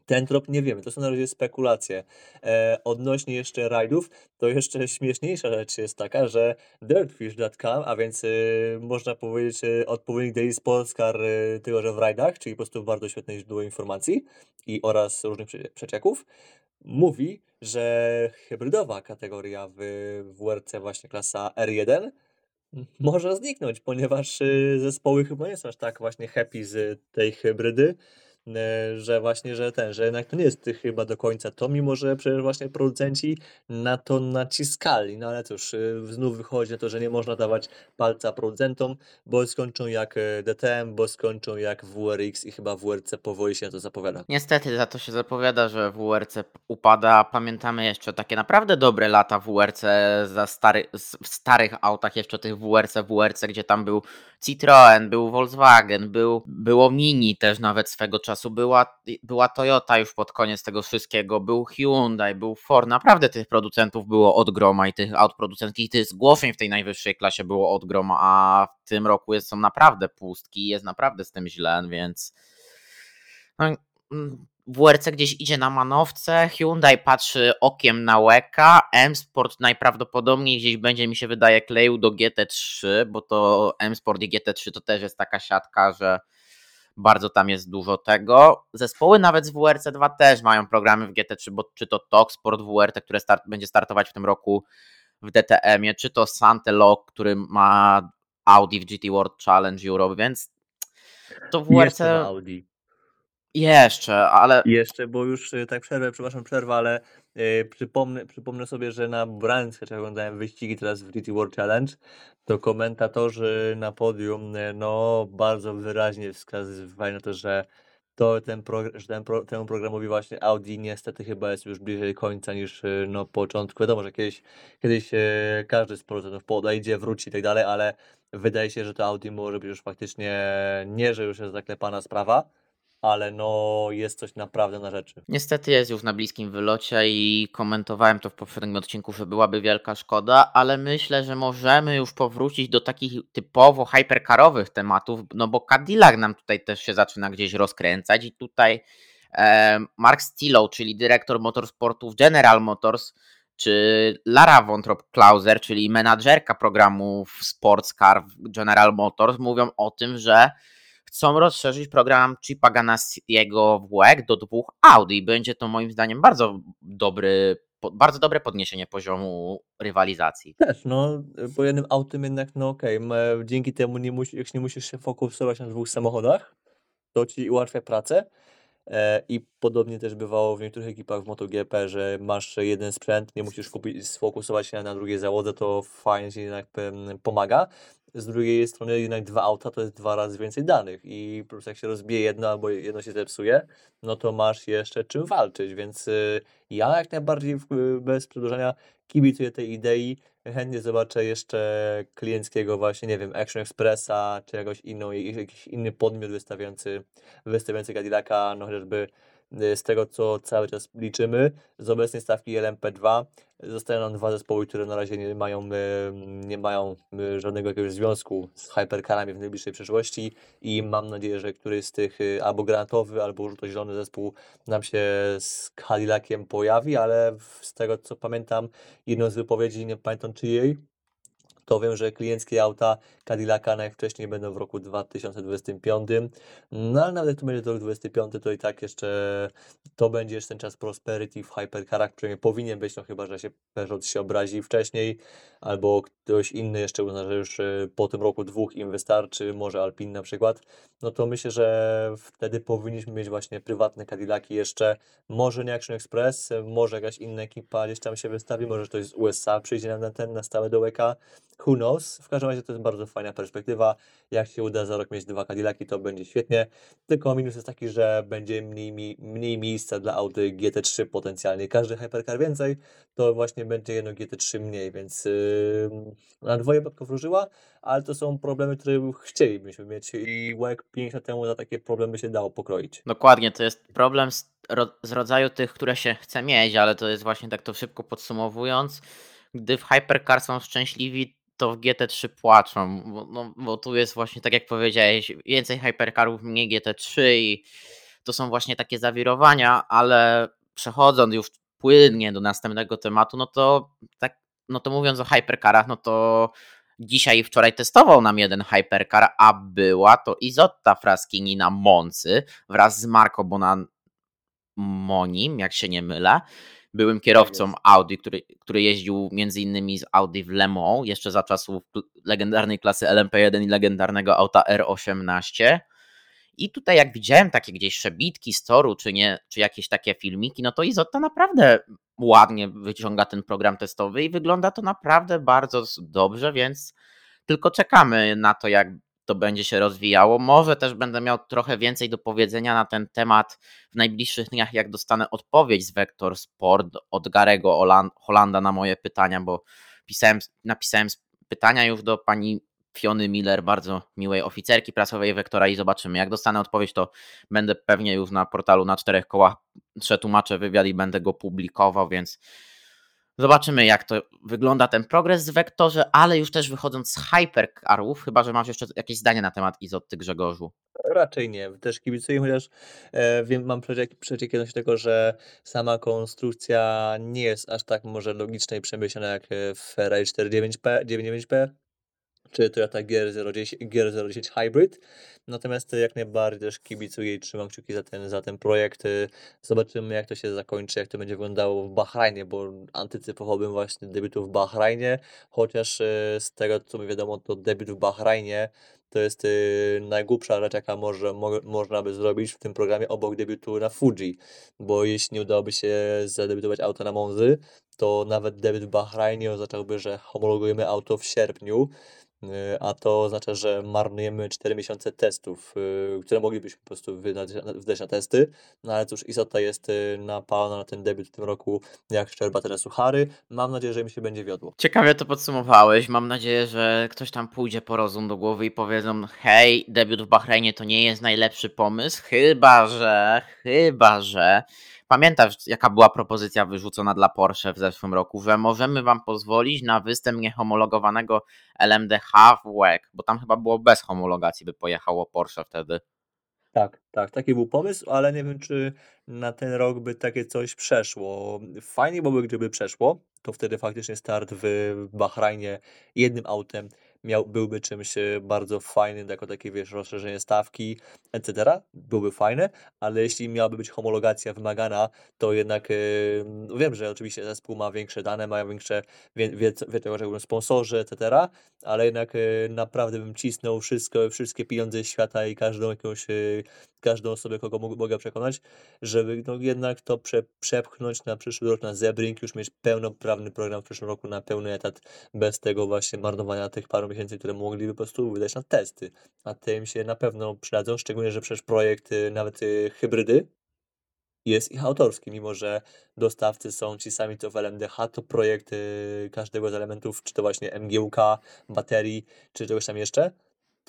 ten trop nie wiemy, to są na razie spekulacje. E, odnośnie jeszcze rajdów, to jeszcze śmieszniejsza rzecz jest taka, że dirtfish.com, a więc y, można powiedzieć y, odpowiednik Daily Sports Car y, tego, że w rajdach, czyli po prostu bardzo świetne źródło informacji i oraz różnych prze- przecieków, mówi, że hybrydowa kategoria w WRC właśnie klasa R1 może zniknąć, ponieważ y, zespoły chyba nie są aż tak właśnie happy z tej hybrydy, że właśnie, że ten, że jednak to nie jest chyba do końca to, mimo że przecież właśnie producenci na to naciskali, no ale cóż, y, znów wychodzi na to, że nie można dawać palca producentom, bo skończą jak e, DTM, bo skończą jak WRX i chyba WRC powoli się na to zapowiada. Niestety za to się zapowiada, że WRC upada. Pamiętamy jeszcze takie naprawdę dobre lata WRC za stary, w starych autach, jeszcze tych WRC, WRC, gdzie tam był Citroen, był Volkswagen, był, było Mini też nawet swego czasu, była, była Toyota już pod koniec tego wszystkiego, był Hyundai, był Ford. Naprawdę tych producentów było od groma i tych aut producenckich, tych zgłoszeń w tej najwyższej klasie było od groma, a w tym roku jest, są naprawdę pustki, jest naprawdę z tym źle, więc no, WRC gdzieś idzie na manowce, Hyundai patrzy okiem na łeka, M-Sport najprawdopodobniej gdzieś będzie mi się wydaje kleił do GT3, bo to M-Sport i GT3 to też jest taka siatka, że bardzo tam jest dużo tego. Zespoły nawet z WRC2 też mają programy w GT3, bo czy to TOK Sport WRT, które start, będzie startować w tym roku w DTM-ie, czy to Santelog, który ma Audi w GT World Challenge Europe, więc to WRC Audi. Jeszcze, ale Jeszcze, bo już y, tak przerwę, przepraszam, przerwę, ale y, przypomnę, przypomnę sobie, że na Brands, jak oglądałem wyścigi teraz w GT World Challenge, to komentatorzy na podium y, no bardzo wyraźnie wskazywali na to, że to ten, progr- że ten pro- temu programowi właśnie Audi niestety chyba jest już bliżej końca niż no początku. Wiadomo, że kiedyś, kiedyś każdy z producentów podejdzie, wróci i tak dalej, ale wydaje się, że to Audi może być już faktycznie nie, że już jest zaklepana sprawa, ale no jest coś naprawdę na rzeczy. Niestety jest już na bliskim wylocie i komentowałem to w poprzednim odcinku, że byłaby wielka szkoda, ale myślę, że możemy już powrócić do takich typowo hypercarowych tematów, no bo Cadillac nam tutaj też się zaczyna gdzieś rozkręcać i tutaj e, Mark Stillow, czyli dyrektor motorsportów General Motors, czy Lara Wontrop-Klauser, czyli menadżerka programów Sports Car General Motors, mówią o tym, że chcą rozszerzyć program Chipa Ganassiego w WEG do dwóch Audi. Będzie to moim zdaniem bardzo dobry, bardzo dobre podniesienie poziomu rywalizacji. Też, no, bo jednym autem jednak, no okej, m- dzięki temu nie musi, jak nie musisz się fokusować na dwóch samochodach, to ci ułatwia pracę. E, I podobnie też bywało w niektórych ekipach w MotoGP, że masz jeden sprzęt, nie musisz kupić, sfokusować się na drugiej załodze, to fajnie ci jednak pomaga. Z drugiej strony jednak dwa auta to jest dwa razy więcej danych i po prostu jak się rozbije jedno albo jedno się zepsuje, no to masz jeszcze czym walczyć, więc y, ja jak najbardziej bez przedłużania kibicuję tej idei. Chętnie zobaczę jeszcze klienckiego właśnie, nie wiem, Action Expressa, czy jakąś inną, jakiś inny podmiot wystawiający, wystawiający Cadillaca, no chociażby z tego, co cały czas liczymy, z obecnej stawki LMP2 zostają nam dwa zespoły, które na razie nie mają, y, nie mają y, żadnego jakiegoś związku z hypercarami w najbliższej przyszłości i mam nadzieję, że któryś z tych y, albo granatowy, albo żółto-zielony zespół nam się z Cadillaciem pojawi, ale z tego co pamiętam, jedną z wypowiedzi, nie pamiętam czyjej, to wiem, że klienckie auta Cadillaca najwcześniej będą w roku 2025. No ale nawet jak to będzie to rok 2025, to i tak jeszcze to będzie jeszcze ten czas prosperity w hypercarach, przynajmniej powinien być, no chyba, że się Peugeot się obrazi wcześniej, albo ktoś inny jeszcze uzna, że już e, po tym roku dwóch im wystarczy, może Alpine na przykład, no to myślę, że wtedy powinniśmy mieć właśnie prywatne Cadillaki jeszcze, może nie Action Express, może jakaś inna ekipa gdzieś tam się wystawi, może ktoś z USA przyjdzie na ten, na stałe do łeka, who knows? W każdym razie to jest bardzo fajna perspektywa. Jak się uda za rok mieć dwa Cadillaki, to będzie świetnie. Tylko minus jest taki, że będzie mniej, mniej, miejsca dla Audi GT3 potencjalnie. Każdy hypercar więcej, to właśnie będzie jedno GT3 mniej, więc na dwoje babka wróżyła, ale to są problemy, które chcielibyśmy mieć i łek 5 lat temu za takie problemy się dało pokroić. Dokładnie, to jest problem z, ro, z rodzaju tych, które się chce mieć, ale to jest właśnie tak to szybko podsumowując, gdy w Hypercar są szczęśliwi, to w GT3 płaczą, bo, no, bo tu jest właśnie tak jak powiedziałeś, więcej Hypercarów, mniej GT3 i to są właśnie takie zawirowania, ale przechodząc już płynnie do następnego tematu, no to tak, no to mówiąc o Hypercarach, no to dzisiaj i wczoraj testował nam jeden Hypercar, a była to Izotta Fraschini na Moncy wraz z Marco Bonamonim, jak się nie mylę byłym kierowcą Audi, który, który jeździł między innymi z Audi w Le Mans, jeszcze za czasów legendarnej klasy LMP1 i legendarnego auta R18. I tutaj jak widziałem takie gdzieś przebitki z toru, czy, nie, czy jakieś takie filmiki, no to Izotta naprawdę ładnie wyciąga ten program testowy i wygląda to naprawdę bardzo dobrze, więc tylko czekamy na to, jak to będzie się rozwijało. Może też będę miał trochę więcej do powiedzenia na ten temat w najbliższych dniach, jak dostanę odpowiedź z Vector Sport od Garego Holanda na moje pytania, bo pisałem, napisałem pytania już do pani Fiony Miller, bardzo miłej oficerki prasowej Wektora i zobaczymy. Jak dostanę odpowiedź, to będę pewnie już na portalu na czterech kołach przetłumaczę wywiad i będę go publikował, więc Zobaczymy, jak to wygląda ten progres w wektorze, ale już też wychodząc z hypercarów, chyba że masz jeszcze jakieś zdanie na temat Izotty Grzegorzu. Raczej nie. Też kibicuję, chociaż e, wiem, mam przeciekność tego, że sama konstrukcja nie jest aż tak może logiczna i przemyślana jak w Ferrari 499P, 99P czy Toyota GR010, GR010 Hybrid. Natomiast jak najbardziej też kibicuję i trzymam kciuki za ten, za ten projekt. Zobaczymy jak to się zakończy, jak to będzie wyglądało w Bahrajnie, bo antycypowałbym właśnie debiutu w Bahrajnie, chociaż e, z tego co mi wiadomo, to debiut w Bahrajnie to jest y, najgłupsza rzecz, jaka może, mo, można by zrobić w tym programie obok debiutu na Fuji, bo jeśli nie udałoby się zadebiutować auto na Monzy, to nawet debiut w Bahrajnie oznaczałby, że homologujemy auto w sierpniu, a to oznacza, że marnujemy 4 miesiące testów, y, które moglibyśmy po prostu wydać, wydać na testy, no ale cóż, Isota jest y, napalona na ten debiut w tym roku jak szczerba teraz suchary. Mam nadzieję, że mi się będzie wiodło. Ciekawie to podsumowałeś. Mam nadzieję, że ktoś tam pójdzie po rozum do głowy i powiedzą, hej, debiut w Bahrajnie to nie jest najlepszy pomysł, chyba że, chyba że Pamiętasz, jaka była propozycja wyrzucona dla Porsche w zeszłym roku, że możemy wam pozwolić na występ niehomologowanego LMDH w bo tam chyba było bez homologacji, by pojechało Porsche wtedy. Tak, tak, taki był pomysł, ale nie wiem, czy na ten rok by takie coś przeszło. Fajnie byłoby, gdyby przeszło, to wtedy faktycznie start w Bahrajnie jednym autem miał, byłby czymś e, bardzo fajnym, jako takie, wiesz, rozszerzenie stawki, etc. Byłby fajne, ale jeśli miałaby być homologacja wymagana, to jednak yy, wiem, że oczywiście zespół ma większe dane, mają większe, wie, wie, wie, sponsorzy, etc., ale jednak yy, naprawdę bym cisnął wszystko, wszystkie pieniądze świata i każdą jakąś, yy, każdą osobę, kogo mogę przekonać, żeby no, jednak to prze, przepchnąć na przyszły rok na Zebring, już mieć pełnoprawny program w przyszłym roku na pełny etat, bez tego właśnie marnowania tych paru miesięcy, które mogliby po prostu wydać na testy. A te im się na pewno przydadzą, szczególnie, że przecież projekt y, nawet y, hybrydy jest ich autorski, mimo że dostawcy są ci sami co w LMDH, to projekt y, każdego z elementów, czy to właśnie MGUK, baterii, czy czegoś tam jeszcze,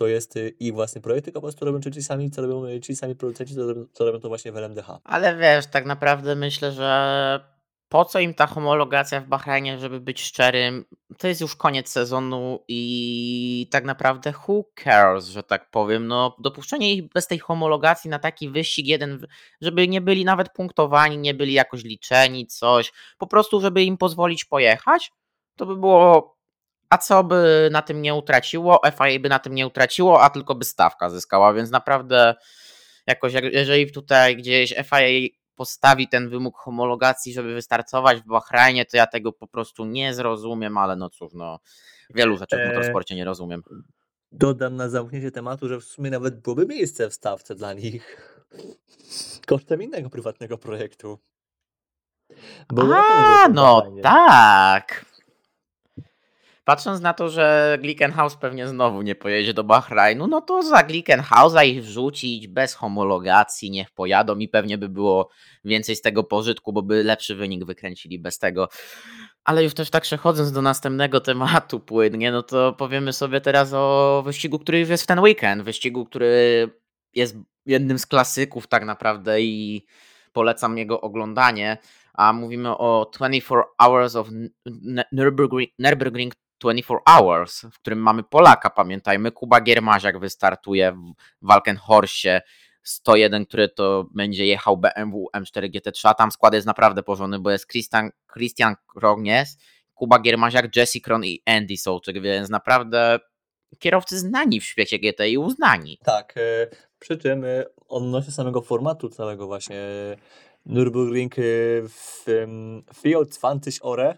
to jest ich własny projekt, tylko po prostu robią ci sami, co robią ci sami producenci, co robią, co robią to właśnie w LMDH. Ale wiesz, tak naprawdę myślę, że po co im ta homologacja w Bahrajnie, żeby być szczerym? To jest już koniec sezonu i tak naprawdę who cares, że tak powiem. No, dopuszczenie ich bez tej homologacji na taki wyścig jeden, żeby nie byli nawet punktowani, nie byli jakoś liczeni, coś. Po prostu, żeby im pozwolić pojechać, to by było. A co by na tym nie utraciło? FIA by na tym nie utraciło, a tylko by stawka zyskała, więc naprawdę jakoś, jeżeli tutaj gdzieś FIA postawi ten wymóg homologacji, żeby wystartować w Bahrajnie, to ja tego po prostu nie zrozumiem, ale no cóż, no wielu rzeczy w e, motorsporcie nie rozumiem. Dodam na zamknięcie tematu, że w sumie nawet byłoby miejsce w stawce dla nich [LAUGHS] kosztem innego prywatnego projektu. Bo A, no tak. Patrząc na to, że Glickenhaus pewnie znowu nie pojedzie do Bahrajnu, no to za Glickenhausa ich wrzucić bez homologacji, niech pojadą i pewnie by było więcej z tego pożytku, bo by lepszy wynik wykręcili bez tego. Ale już też tak przechodząc do następnego tematu płynnie, no to powiemy sobie teraz o wyścigu, który już jest w ten weekend. Wyścigu, który jest jednym z klasyków tak naprawdę i polecam jego oglądanie. A mówimy o 24 Hours of Nürburgring, Nürburgring 24 Hours, w którym mamy Polaka, pamiętajmy, Kuba Giermaziak wystartuje w Walkenhorsie 101, który to będzie jechał BMW M4 GT3, a tam skład jest naprawdę porządny, bo jest Christian, Christian Krognies, Kuba Giermaziak, Jesse Kron i Andy Sołczyk, więc naprawdę kierowcy znani w świecie GT i uznani. Tak, e, przy czym e, odnośnie samego formatu całego właśnie Nürburgring e, w Fiat 20 Ore,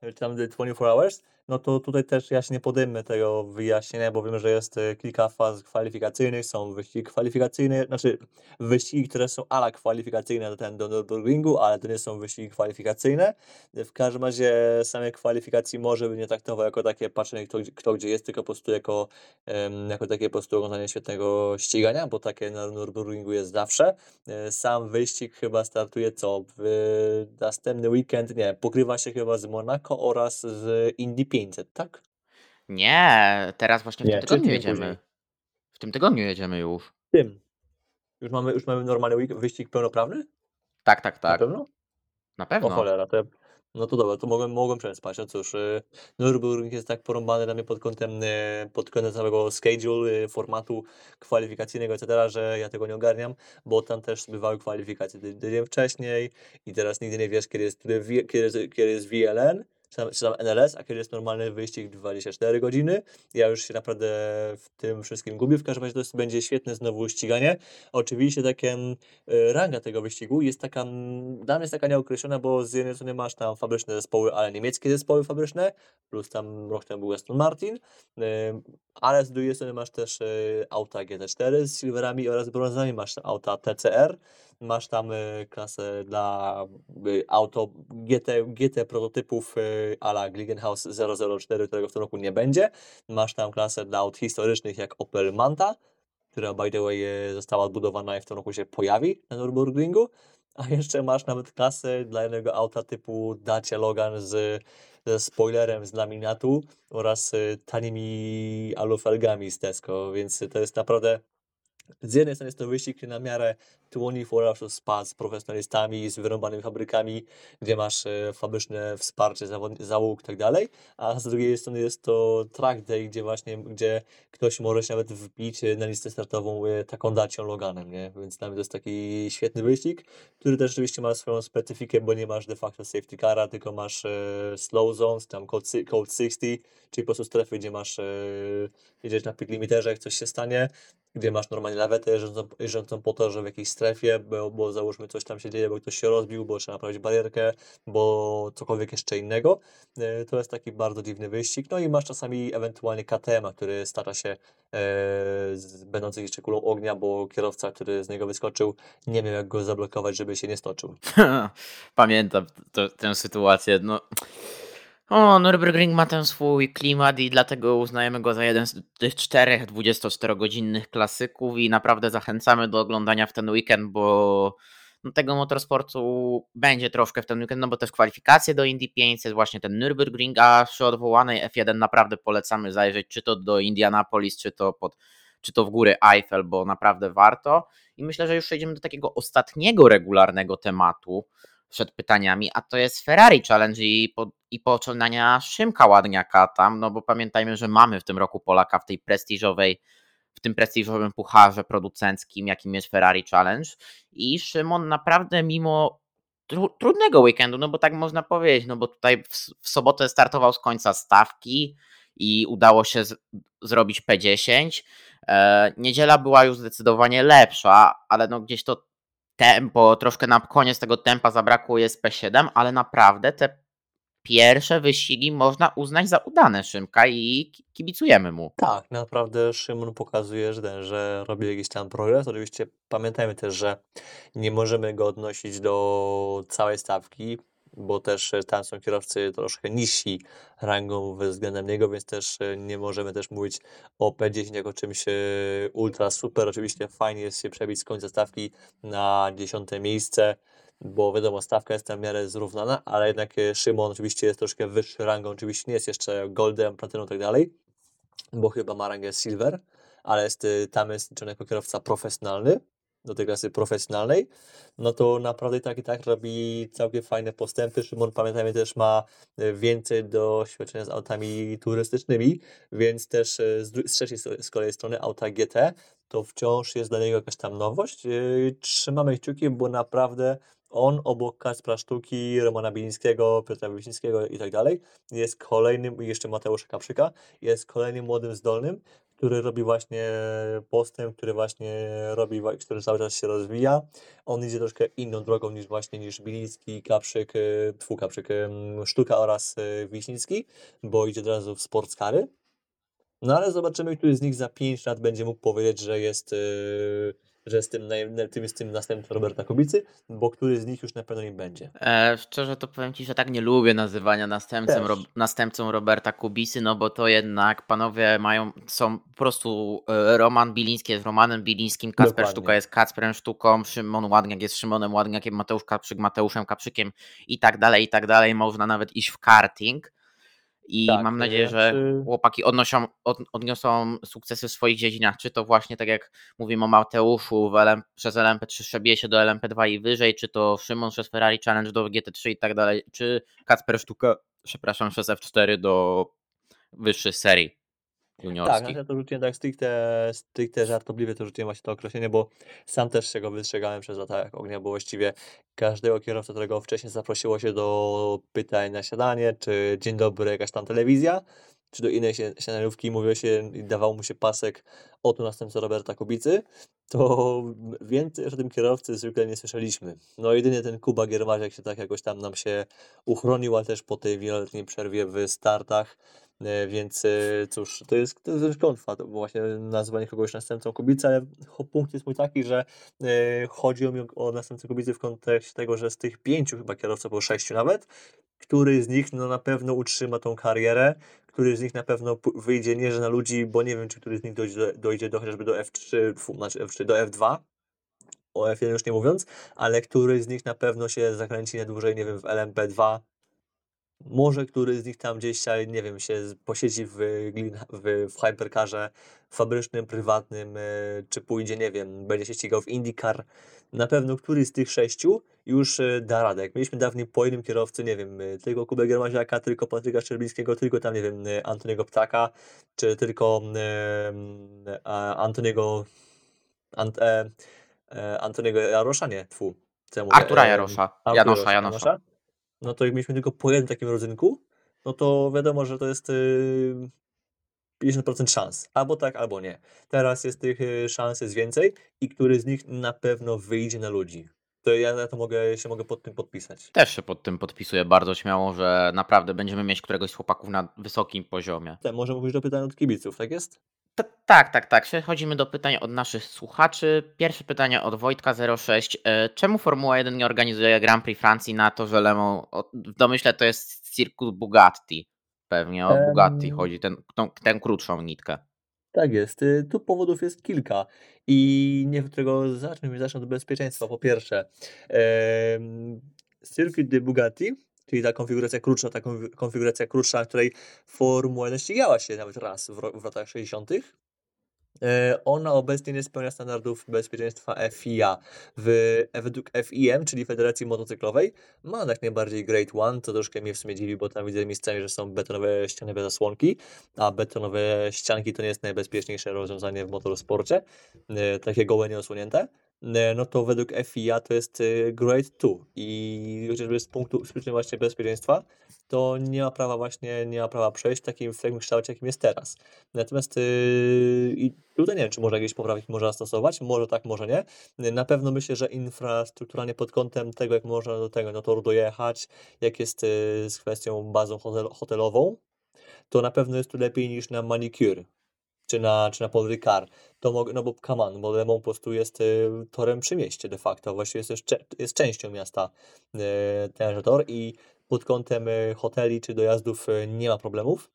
czy tam 24 Hours, no to tutaj też ja się nie podejmę tego wyjaśnienia, bo wiem, że jest e, kilka faz kwalifikacyjnych, są wyścigi kwalifikacyjne, znaczy wyścigi, które są ala kwalifikacyjne do, ten, do Nürburgringu, ale to nie są wyścigi kwalifikacyjne. W każdym razie same kwalifikacji może bym nie traktował jako takie patrzenie kto, kto gdzie jest, tylko po prostu jako, jako takie po prostu oglądanie świetnego ścigania, bo takie na Nürburgringu jest zawsze. E, sam wyścig chyba startuje co? W następny weekend, nie, pokrywa się chyba z Monaco oraz z Indy 500, tak? Nie, teraz właśnie w Nie, tym tygodniu jedziemy. później. W tym tygodniu jedziemy już. Tym. Już mamy, już mamy normalny wyścig pełnoprawny? Tak, tak, Na tak. pewno? Na O pewno. cholera, to ja, no to dobra, to mogłem, mogłem przespać. No cóż, y, Nürburgring jest tak porąbany dla mnie pod kątem, y, pod kątem całego schedule, y, formatu kwalifikacyjnego, etc., że ja tego nie ogarniam, bo tam też bywały kwalifikacje ty- tydzień wcześniej i teraz nigdy nie wiesz, kiedy jest, kiedy, jest- kiedy jest VLN, czy tam, NLS, a kiedy jest normalny wyścig 24 godziny. Ja już się naprawdę w tym wszystkim gubię. W każdym razie to będzie świetne znowu ściganie. Oczywiście takie mm, ranga tego wyścigu jest taka, mm, dla mnie jest taka nieokreślona, bo z jednej strony masz tam fabryczne zespoły, ale niemieckie zespoły fabryczne, plus tam rok temu był Aston Martin, ale z drugiej strony masz też y, auta GT4 z silverami oraz brązami, masz auta TCR, masz tam y, klasę dla y, auto GT, GT prototypów y, a la Glickenhaus 004, którego w tym roku nie będzie, masz tam klasę dla aut historycznych jak Opel Manta, która by the way e, została odbudowana i w tym roku się pojawi na Nürburgringu, a jeszcze masz nawet klasę dla jednego auta typu Dacia Logan z, ze spoilerem z laminatu oraz e, tanimi alufelgami z Tesco, więc to jest naprawdę z jednej strony jest to wyścig na miarę 24 Hours Spa z profesjonalistami, z wyrąbanymi fabrykami, gdzie masz e, fabryczne wsparcie, załóg i tak dalej, a z drugiej strony jest to track day, gdzie właśnie, gdzie ktoś może się nawet wbić e, na listę startową e, taką Dacią Loganem, nie? Więc dla mnie to jest taki świetny wyścig, który też oczywiście ma swoją specyfikę, bo nie masz de facto safety cara, tylko masz slow zones, tam code, si- code 60, czyli po prostu strefy, gdzie masz, jedziesz na pit limiterze, jak coś się stanie, gdzie masz normalnie lawetę jeżdżącą, jeżdżącą po torze w jakiejś strefie, bo, bo załóżmy coś tam się dzieje, bo ktoś się rozbił, bo trzeba naprawić barierkę, bo cokolwiek jeszcze innego. E, To jest taki bardzo dziwny wyścig. No i masz czasami ewentualnie KTM, który stara się, e, będący jeszcze kulą ognia, bo kierowca, który z niego wyskoczył, nie miał jak go zablokować, żeby się nie stoczył. [LAUGHS] Pamiętam to, tę sytuację. No. O, Nürburgring ma ten swój klimat i dlatego uznajemy go za jeden z tych czterech 24-godzinnych klasyków i naprawdę zachęcamy do oglądania w ten weekend, bo no, tego motorsportu będzie troszkę w ten weekend, no bo też kwalifikacje do Indy 500, właśnie ten Nürburgring, a przy odwołanej F1 naprawdę polecamy zajrzeć, czy to do Indianapolis, czy to pod czy to w góry Eiffel, bo naprawdę warto. I myślę, że już przejdziemy do takiego ostatniego regularnego tematu przed pytaniami, a to jest Ferrari Challenge i, po, i poczynania Szymka Ładniaka tam, no bo pamiętajmy, że mamy w tym roku Polaka w tej prestiżowej, w tym prestiżowym pucharze producenckim, jakim jest Ferrari Challenge i Szymon naprawdę mimo tru, trudnego weekendu, no bo tak można powiedzieć, no bo tutaj w, w sobotę startował z końca stawki i udało się zrobić P10. E, niedziela była już zdecydowanie lepsza, ale no gdzieś to tempo, troszkę na koniec tego tempa zabrakło jest P7, ale naprawdę te pierwsze wyścigi można uznać za udane Szymka i kibicujemy mu. Tak, naprawdę Szymon pokazuje, że, ten, że robi jakiś tam progres. Oczywiście pamiętajmy też, że nie możemy go odnosić do całej stawki. Bo też e, tam są kierowcy troszkę niżsi rangą względem niego, więc też e, nie możemy też mówić o P10 jako czymś e, ultra super. Oczywiście fajnie jest się przebić z końca stawki na dziesiąte miejsce, bo wiadomo, stawka jest w miarę zrównana, ale jednak Szymon oczywiście jest troszkę wyższy rangą, oczywiście nie jest jeszcze goldem, platyną i tak dalej, bo chyba ma rangę silver, ale jest, tam jest liczony jako kierowca profesjonalny, do tej klasy profesjonalnej, no to naprawdę tak i tak robi całkiem fajne postępy. Szymon, pamiętajmy, też ma e, więcej doświadczenia z autami turystycznymi, więc też e, z, z trzeciej z kolei strony auta GT to wciąż jest dla niego jakaś tam nowość. E, trzymamy kciuki, bo naprawdę on obok Kacpra Sztuki, Romana Bilińskiego, Piotra Wisińskiego i tak dalej jest kolejnym, jeszcze Mateusza Kaprzyka, jest kolejnym młodym zdolnym, który robi właśnie postęp, który właśnie robi, który cały czas się rozwija. On idzie troszkę inną drogą niż właśnie niż Kaprzyk, y, Twu Kaprzyk, Sztuka oraz y, Wiśnicki, bo idzie od razu w sportskary. No ale zobaczymy, który z nich za 5 lat będzie mógł powiedzieć, że jest yy, że jest tym, tym, jest tym następcą Roberta Kubicy, bo który z nich już na pewno nie będzie. E, szczerze to powiem Ci, że tak nie lubię nazywania następcą, ro, następcą Roberta Kubicy, no bo to jednak panowie mają, są po prostu e, Roman Biliński jest Romanem Bilińskim, Kacper Sztuka jest Kacperem Sztuką, Szymon Ładniak jest Szymonem Ładniakiem, Mateusz Kaprzyk Mateuszem Kaprzykiem i tak dalej, i tak dalej. Można nawet iść w karting i tak, mam nadzieję, że chłopaki odnoszą, od, odniosą sukcesy w swoich dziedzinach, czy to właśnie tak jak mówimy o Mateuszu w LM, przez LMP3 przebije się do LMP2 i wyżej, czy to Szymon przez Ferrari Challenge do GT3 i tak dalej, czy Kacper Sztuka, przepraszam, przez F4 do wyższej serii juniorskich. Tak, ja to rzuciłem tak stricte, stricte żartobliwie, to rzuciłem właśnie to określenie, bo sam też się go wystrzegałem przez lata jak ognia, bo właściwie każdego kierowcę, którego wcześniej zaprosiło się do pytań na siadanie, czy dzień dobry, jakaś tam telewizja, czy do innej siadaniówki mówiło się i dawał mu się pasek oto następca Roberta Kubicy, to więcej o tym kierowcy zwykle nie słyszeliśmy. No jedynie ten Kuba Giermaziak się tak jakoś tam nam się uchronił, ale też po tej wieloletniej przerwie w startach więc e, cóż, to jest, to jest klątwa, to właśnie nazywanie kogoś następcą Kubicy, ale punkt jest mój taki, że e, chodzi o, o następcę Kubicy w kontekście tego, że z tych pięciu chyba kierowców, bo sześciu nawet, który z nich no, na pewno utrzyma tą karierę, który z nich na pewno wyjdzie nie, że na ludzi, bo nie wiem, czy który z nich dojdzie, dojdzie do, chociażby do F3, znaczy F3, do F2, o F1 już nie mówiąc, ale który z nich na pewno się zakręci na dłużej, nie wiem, w LMP2, może który z nich tam gdzieś, nie wiem, się posiedzi w, w, w hypercarze fabrycznym, prywatnym, e, czy pójdzie, nie wiem, będzie się ścigał w IndyCar. Na pewno któryś z tych sześciu już e, da radę. Jak mieliśmy dawniej po jednym kierowcy, nie wiem, e, tylko Kubę Germaziaka, tylko Patryka Szczerbińskiego, tylko tam, nie wiem, Antoniego Ptaka, czy tylko e, Antoniego Ant, e, Antoniego Jarosza, nie, tfu. Artura Jarosza, Janosza, Janosza no to jak mieliśmy tylko po jednym takim rodzynku, no to wiadomo, że to jest yy, 50% szans. Albo tak, albo nie. Teraz jest tych yy, szans jest więcej i który z nich na pewno wyjdzie na ludzi. To ja na to mogę, się mogę pod tym podpisać. Też się pod tym podpisuję bardzo śmiało, że naprawdę będziemy mieć któregoś z chłopaków na wysokim poziomie. Tak, może mówić do pytań od kibiców, tak jest? Tak, tak, tak. Przechodzimy do pytań od naszych słuchaczy. Pierwsze pytanie od Wojtka06. E, czemu Formuła 1 nie organizuje Grand Prix Francji na to, że Lemon, w domyśle to jest cirkus Bugatti. Pewnie o Bugatti chodzi, ten, tą, tę krótszą nitkę. Tak jest. Y, tu powodów jest kilka i niech od tego zacznę. Zacznę od bezpieczeństwa. Po pierwsze, Circuit de Bugatti, czyli ta konfiguracja krótsza, ta konfiguracja krótsza, której Formuła 1 ścigała się nawet raz w, w latach 60. E, ona obecnie nie spełnia standardów bezpieczeństwa FIA. W, według FIM, czyli Federacji Motocyklowej, ma jak najbardziej Grade 1, co troszkę mnie w sumie dziwi, bo tam widzę miejscami, że są betonowe ściany bez zasłonki, a betonowe ścianki to nie jest najbezpieczniejsze rozwiązanie w motorsporcie, e, takie gołe nieosłonięte. E, no to według FIA to jest e, Grade 2 i chociażby z punktu z właśnie bezpieczeństwa, to nie ma prawa właśnie, nie ma prawa przejść w takim, w takim kształcie, jakim jest teraz. Natomiast yy, i tutaj nie wiem, czy może jakieś poprawki można stosować, może tak, może nie. Na pewno myślę, że infrastrukturalnie pod kątem tego, jak można do tego no, toru dojechać, jak jest yy, z kwestią bazą hotel, hotelową, to na pewno jest tu lepiej niż na manicure czy na, czy na Paul Ricard, to mogę, no bo on, bo Le Mans po prostu jest y, torem przy mieście de facto, właściwie jest, też cze- jest częścią miasta y, tenże tor i pod kątem y, hoteli czy dojazdów y, nie ma problemów.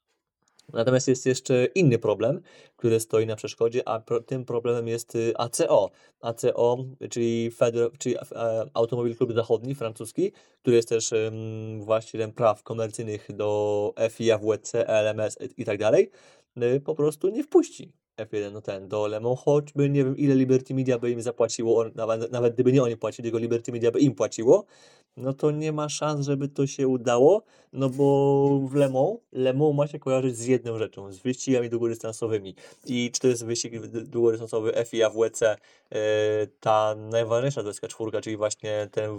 Natomiast jest jeszcze inny problem, który stoi na przeszkodzie, a pro, tym problemem jest y, ACO. ACO, czyli, Feder, czyli e, Automobil Klub Zachodni, francuski, który jest też ym, właścicielem praw komercyjnych do FIA, WC, LMS i tak po prostu nie wpuści F1 no ten, do Le Mans, choćby nie wiem ile Liberty Media by im zapłaciło, nawet, nawet gdyby nie oni płacili, tylko Liberty Media by im płaciło, no to nie ma szans, żeby to się udało, no bo w Le Mans, Le Mans ma się kojarzyć z jedną rzeczą, z wyścigami długodystansowymi. I czy to jest wyścig długodystansowy FIA, WC, yy, ta najważniejsza 24, czyli właśnie ten,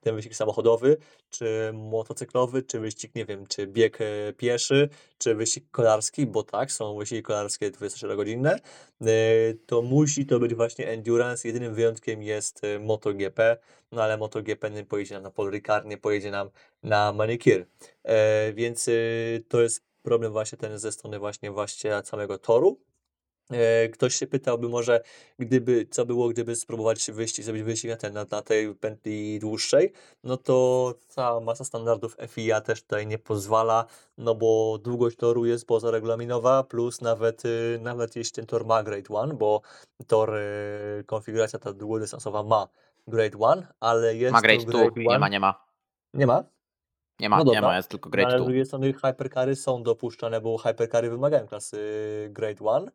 ten wyścig samochodowy, czy motocyklowy, czy wyścig, nie wiem, czy bieg e, pieszy, czy wyścig kolarski, bo tak, są wyścigi kolarskie 24-godzinne, yy, to musi to być właśnie endurance. Jedynym wyjątkiem jest e, MotoGP, no ale MotoGP nie pojedzie nam na Paul Ricard, nie pojedzie nam na manikir. E, więc y, to jest problem właśnie ten ze strony właśnie właściciela całego toru. E, ktoś się pytałby może, gdyby, co było, gdyby spróbować wyścig, zrobić wyścig na, ten, na, na tej pętli dłuższej, no to cała masa standardów FIA też tutaj nie pozwala, no bo długość toru jest pozaregulaminowa, plus nawet, y, nawet jeśli ten tor ma Grade 1, bo tor, y, konfiguracja ta długodystansowa ma Grade 1, ale jest Ma Grade 2, Grade nie 1. ma, nie ma. Nie ma? Nie ma, No nie ma, jest tylko Grade ale z 2. drugiej strony hypercary są dopuszczane, bo hypercary wymagają klasy Grade 1.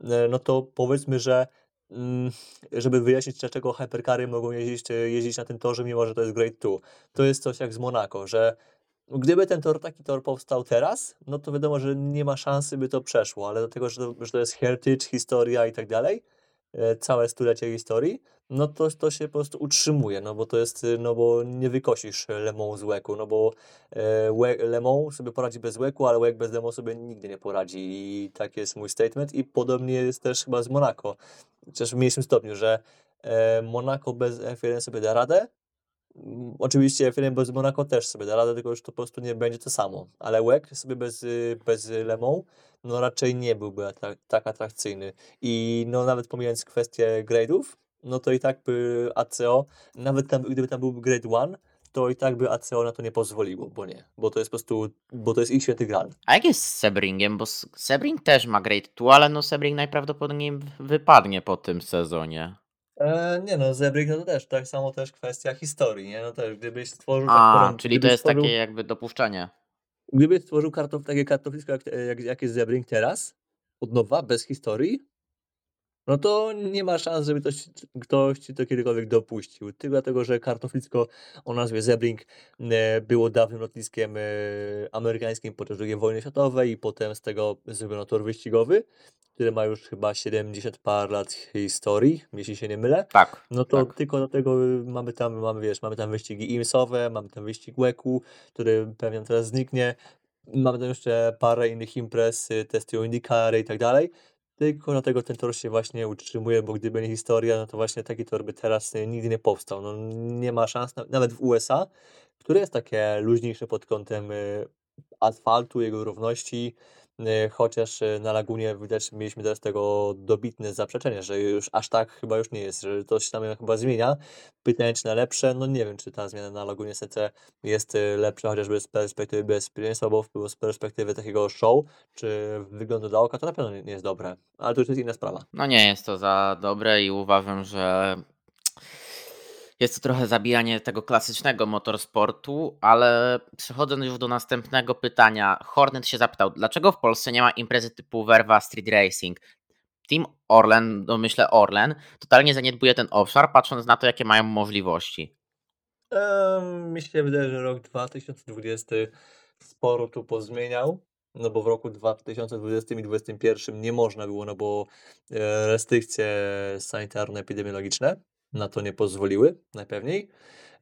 E, No to powiedzmy, że mm, żeby wyjaśnić, dlaczego hypercary mogą jeździć, e, jeździć na tym torze, mimo że to jest Grade 2. To jest coś jak z Monaco, że gdyby ten tor, taki tor powstał teraz, no to wiadomo, że nie ma szansy, by to przeszło, ale do tego, że to, że to jest heritage, historia i tak dalej, całe stulecie historii, no to, to się po prostu utrzymuje, no bo to jest, y, no bo nie wykosisz Le Mans z łeku, no bo e, łe- Le Mans sobie poradzi bez łeku, ale łek bez Le Mans sobie nigdy nie poradzi i tak jest mój statement i podobnie jest też chyba z Monaco, chociaż w mniejszym stopniu, że e, Monaco bez F1 sobie da radę, Oczywiście F1 bez Monaco też sobie da radę, tylko już to po prostu nie będzie to samo. Ale łek sobie bez, y, bez Le Mans, no raczej nie byłby atrak- tak atrakcyjny. I no nawet pomijając kwestię grade'ów, no to i tak by ACO, nawet tam, gdyby tam byłby grade 1, to i tak by ACO na to nie pozwoliło, bo nie. Bo to jest po prostu, bo to jest ich święty gral. A jak jest z Sebringiem? Bo Sebring też ma Grade 2, ale no Sebring najprawdopodobniej wypadnie po tym sezonie. E, nie no, Zebrik no to też, tak samo też kwestia historii, nie? No też, gdybyś stworzył tak A, powiem, czyli to jest stworzył, takie jakby dopuszczenie. Gdybyś stworzył kartof, takie kartoflisko, jak, jak, jak jest Zebring teraz, od nowa, bez historii, no to nie ma szans, żeby ktoś, ktoś ci to kiedykolwiek dopuścił. Tylko dlatego, że kartoflisko o nazwie Zebring e, było dawnym lotniskiem e, amerykańskim podczas II wojny światowej i potem z tego zrobiono tor wyścigowy, który ma już chyba 70 par lat historii, jeśli się nie mylę. Tak, No to tak. tylko dlatego mamy tam, mamy, wiesz, mamy tam wyścigi IMS-owe, mamy tam wyścig łeku, który pewnie teraz zniknie. Mamy tam jeszcze parę innych imprez, y, testy IndyCar i tak dalej. Tylko dlatego ten tor się właśnie utrzymuje, bo gdyby nie historia, no to właśnie taki tor by teraz y, nigdy nie powstał. No nie ma szans, na- nawet w USA, które jest takie luźniejsze pod kątem y, asfaltu, jego równości, chociaż y, na Lagunie widać, mieliśmy teraz tego dobitne zaprzeczenie, że już aż tak chyba już nie jest, że to się tam chyba zmienia. Pytanie, czy na lepsze? No nie wiem, czy ta zmiana na Lagunie SC jest y, lepsza, chociażby z perspektywy bezpieczeństwa, bo z perspektywy takiego show, czy wyglądu dla oka, to na pewno nie jest dobre. Ale to już jest inna sprawa. No nie jest to za dobre i uważam, że jest to trochę zabijanie tego klasycznego motorsportu, ale przechodząc już do następnego pytania, Hornet się zapytał, dlaczego w Polsce nie ma imprezy typu Verva Street Racing? Team Orlen, no myślę Orlen, totalnie zaniedbuje ten obszar, patrząc na to, jakie mają możliwości. Mi się wydaje, że rok 2020 sporo tu pozmieniał, no bo w roku 2020 i 2021 nie można było, no bo e, restrykcje sanitarno-epidemiologiczne na to nie pozwoliły, najpewniej.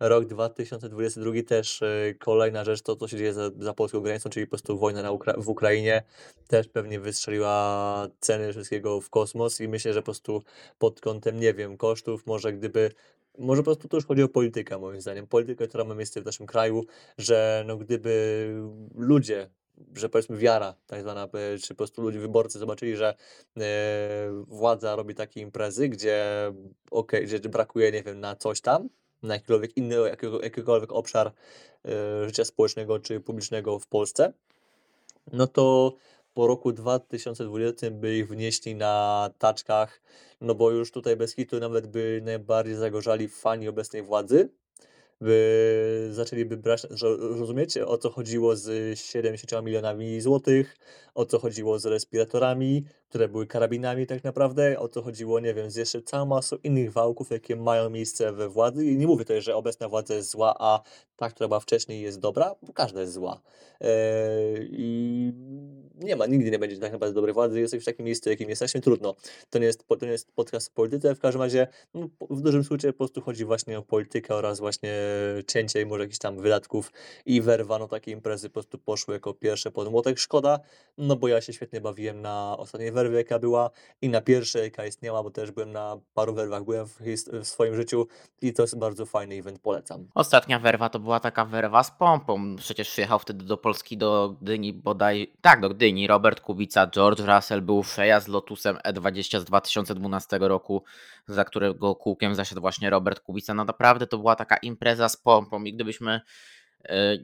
Rok 2022 też e, kolejna rzecz, to co się dzieje za, za polską granicą, czyli po prostu wojna na Ukra- w Ukrainie, też pewnie wystrzeliła ceny wszystkiego w kosmos i myślę, że po prostu pod kątem, nie wiem, kosztów, może gdyby może po prostu to już chodzi o politykę, moim zdaniem. Politykę, która ma miejsce w naszym kraju, że no gdyby ludzie że powiedzmy wiara tak zwana, e, czy po prostu ludzie, wyborcy zobaczyli, że e, władza robi takie imprezy, gdzie okej, że brakuje, nie wiem, na coś tam, na jakikolwiek inny, jakiego, jakikolwiek obszar e, życia społecznego czy publicznego w Polsce, no to po roku 2020 by ich wnieśli na taczkach, no bo już tutaj bez hitu nawet by najbardziej zagorzali fani obecnej władzy, by zaczęliby brać, rozumiecie o co chodziło z 70 milionami złotych, o co chodziło z respiratorami, które były karabinami tak naprawdę, o co chodziło, nie wiem, z jeszcze całą masą innych wałków, jakie mają miejsce we władzy. I nie mówię tutaj, że obecna władza jest zła, a ta, która była wcześniej jest dobra, bo każda jest zła. Eee, I nie ma, nigdy nie będzie tak naprawdę dobrej władzy, jesteś w takim miejscu, jakim jesteśmy, trudno. To nie jest, to nie jest podcast o polityce, w każdym razie no, w dużym skrócie po prostu chodzi właśnie o politykę oraz właśnie cięcie i może jakichś tam wydatków i werwa, no takie imprezy po prostu poszły jako pierwsze pod młotek. Szkoda, no bo ja się świetnie bawiłem na ostatniej werwie, jaka była i na pierwszej, jaka istniała, bo też byłem na paru werwach, byłem w, w swoim życiu i to jest bardzo fajny event, polecam. Ostatnia werwa to była taka werwa z pompą, przecież przyjechał wtedy do Polski, do Gdyni bodaj, tak, do Gdyni Robert Kubica, George Russell był przejazd Lotusem E20 z 2012 roku, za którego kółkiem zasiadł właśnie Robert Kubica. No naprawdę to była taka impreza z pompą i gdybyśmy e,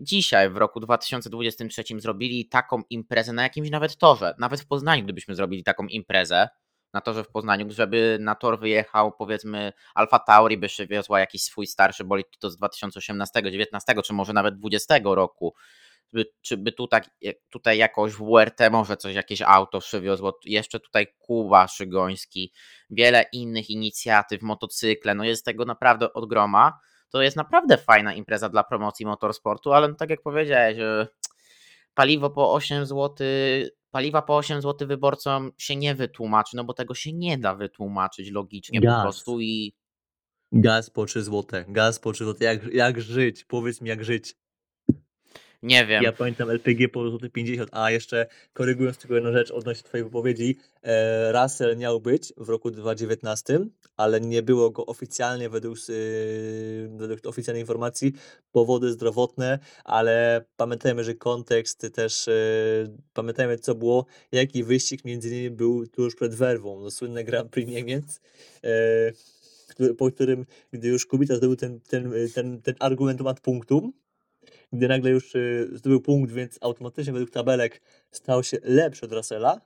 dzisiaj w roku 2023 zrobili taką imprezę na jakimś nawet torze, nawet w Poznaniu gdybyśmy zrobili taką imprezę, na torze w Poznaniu, żeby na tor wyjechał powiedzmy Alfa Tauri by przywiozła jakiś swój starszy bolid to z 2018, 19 czy może nawet 20 roku by, czy by tu tak, tutaj jakoś w WRT może coś, jakieś auto przywiozło, jeszcze tutaj Kuba Szygoński, wiele innych inicjatyw, motocykle, no jest tego naprawdę od groma. To jest naprawdę fajna impreza dla promocji motorsportu, ale no tak jak powiedziałeś, paliwo po 8 zł, paliwa po 8 zł wyborcom się nie wytłumaczy, no bo tego się nie da wytłumaczyć logicznie Gaz. po prostu i Gaz po 3 zł, gaz po 3 zł, jak, jak żyć? Powiedz mi jak żyć. Nie wiem. Ja pamiętam LPG po złoty 50, a jeszcze korygując tylko jedną rzecz odnośnie twojej wypowiedzi, e, Russell miał być w roku 2019, ale nie było go oficjalnie według, y, według oficjalnej informacji, powody zdrowotne, ale pamiętajmy, że kontekst też, y, pamiętajmy co było, jaki wyścig między innymi był tuż przed werwą, no słynne Grand Prix Niemiec, e, po którym, gdy już Kubica zdobył ten, ten, ten, ten argumentomat punktu, gdy nagle już y, zdobył punkt, więc automatycznie według tabelek stał się lepszy od Russella,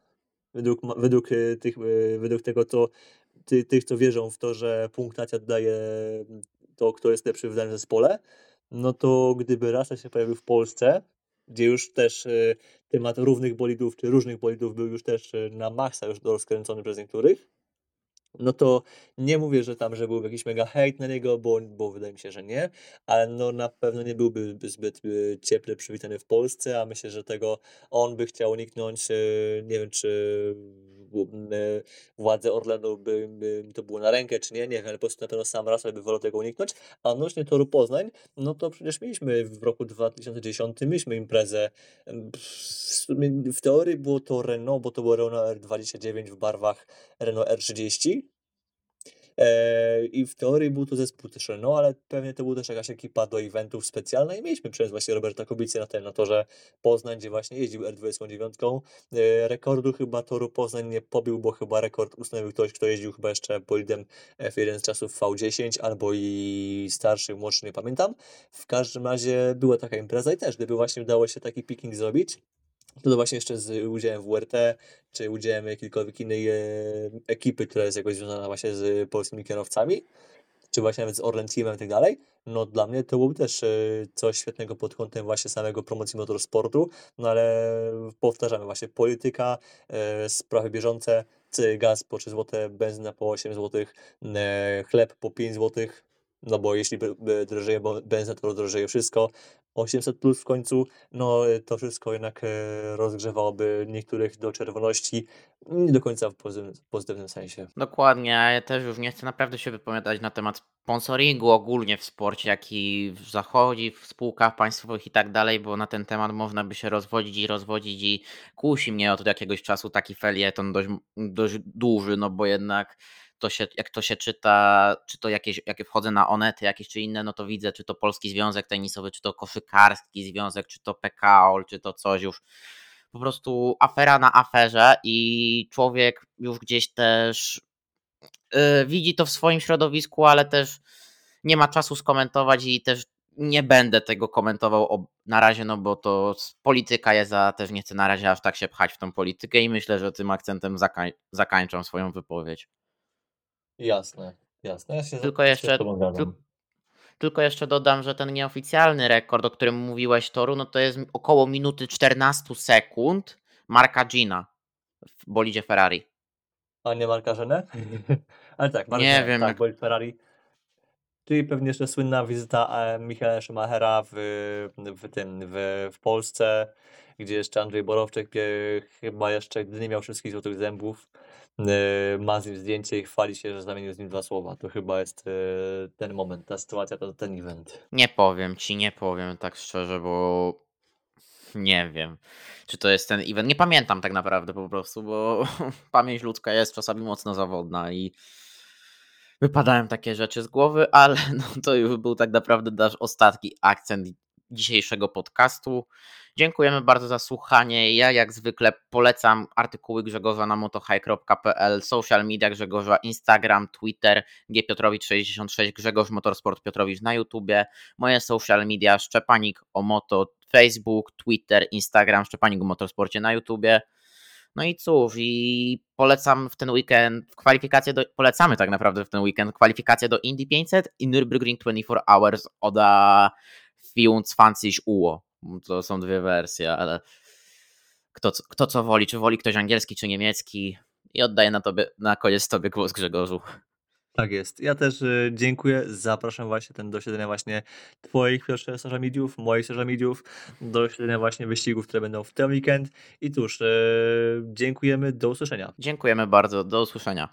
według, według, y, tych, y, według tego, co ty, tych, co wierzą w to, że punktacja daje to, kto jest lepszy w danym zespole, no to gdyby Russell się pojawił w Polsce, gdzie już też temat równych bolidów, czy różnych bolidów był już też na maksa już rozkręcony przez niektórych, no to nie mówię, że tam, że byłby jakiś mega hejt na niego, bo, bo wydaje mi się, że nie, ale no na pewno nie byłby zbyt y, cieple przywitany w Polsce, a myślę, że tego on by chciał uniknąć, y, nie wiem, czy władze Orlenu by, by to było na rękę, czy nie, nie wiem, ale po prostu na pewno sam raz by wolał tego uniknąć, a odnośnie toru Poznań, no to przecież mieliśmy w roku 2010, mieliśmy imprezę, w teorii było to Renault, bo to było Renault R29 w barwach Renault R30, E, I w teorii był to zespół też Renault, ale pewnie to była też jakaś ekipa do eventów specjalna i mieliśmy przez właśnie Roberta Kubicy na tym, na torze Poznań, gdzie właśnie jeździł R29. E, rekordu chyba toru Poznań nie pobił, bo chyba rekord ustanowił ktoś, kto jeździł chyba jeszcze bolidem F1 z czasów V10 albo i starszy, młodszy, nie pamiętam. W każdym razie była taka impreza i też, gdyby właśnie udało się taki picking zrobić, to, to właśnie jeszcze z udziałem WRT, czy udziałem jakiejkolwiek innej e, ekipy, która jest jakoś związana właśnie z polskimi kierowcami, czy właśnie nawet z Orlen Teamem i tak dalej, no dla mnie to byłoby też e, coś świetnego pod kątem właśnie samego promocji motorsportu, no ale powtarzamy właśnie polityka, e, sprawy bieżące, gaz po 3 zł, benzyna po 8 zł, chleb po 5 zł, no bo jeśli drożeje benzyna, to drożeje wszystko. 800 plus w końcu, no to wszystko jednak e, rozgrzewałoby niektórych do czerwoności, nie do końca w pozytywnym, pozytywnym sensie. Dokładnie, ja też już nie chcę naprawdę się wypowiadać na temat sponsoringu ogólnie w sporcie, jaki zachodzi, w spółkach państwowych i tak dalej, bo na ten temat można by się rozwodzić i rozwodzić i kusi mnie od jakiegoś czasu taki felieton dość, dość duży, no bo jednak to się, jak to się czyta, czy to jakieś, jak wchodzę na Onety jakieś czy inne, no to widzę, czy to Polski Związek Tenisowy, czy to Koszykarski Związek, czy to PKOL, czy to coś już po prostu afera na aferze i człowiek już gdzieś też yy, widzi to w swoim środowisku, ale też nie ma czasu skomentować i też nie będę tego komentował na razie, no bo to polityka jest, a też nie chcę na razie aż tak się pchać w tą politykę i myślę, że tym akcentem zakań- swoją wypowiedź. Jasne, jasne. Ja się Tylko jeszcze- tyl- Tylko jeszcze dodam, że ten nieoficjalny rekord, o którym mówiłeś, Toru, no to jest około minuty 14 sekund Marka Gina w bolidzie Ferrari. A nie Marka Żenę? [LAUGHS] Ale tak, Marka Nie wiem, tak, jak- bolid Ferrari. Czyli pewnie jeszcze słynna wizyta e, Michaela Schumachera w, w tym, w, w Polsce, gdzie jeszcze Andrzej Borowczyk pie- chyba jeszcze, nie miał wszystkich złotych zębów, e, ma z nim zdjęcie i chwali się, że zamienił z nim dwa słowa. To chyba jest e, ten moment, ta sytuacja, to ten event. Nie powiem ci, nie powiem tak szczerze, bo nie wiem, czy to jest ten event. Nie pamiętam tak naprawdę po prostu, bo [LAUGHS] pamięć ludzka jest czasami mocno zawodna i wypadają takie rzeczy z głowy, ale [LAUGHS] no to już był tak naprawdę nasz ostatni akcent dzisiejszego podcastu. Dziękujemy bardzo za słuchanie. Ja jak zwykle polecam artykuły Grzegorza na motohigh.pl, social media Grzegorza, Instagram, Twitter, gpiotrowicz66, Grzegorz Motorsport Piotrowicz na YouTubie, moje social media Szczepanik o moto, Facebook, Twitter, Instagram, Szczepanik o motorsporcie na YouTubie. No i cóż, i polecam w ten weekend kwalifikacje do, polecamy tak naprawdę w ten weekend kwalifikacje do Indy 500 i Nürburgring 24 Hours Oda 24 UO. To są dwie wersje, ale kto, co- kto co woli, czy woli ktoś angielski, czy niemiecki. I oddaję na, tobie, na koniec tobie głos Grzegorzu. Tak jest. Ja też e, dziękuję. Zapraszam właśnie ten do śledzenia właśnie Twoich pierwszych social mediów, moich social mediów, do śledzenia właśnie wyścigów, które będą w ten weekend. I cóż, e, dziękujemy. Do usłyszenia. Dziękujemy bardzo, do usłyszenia.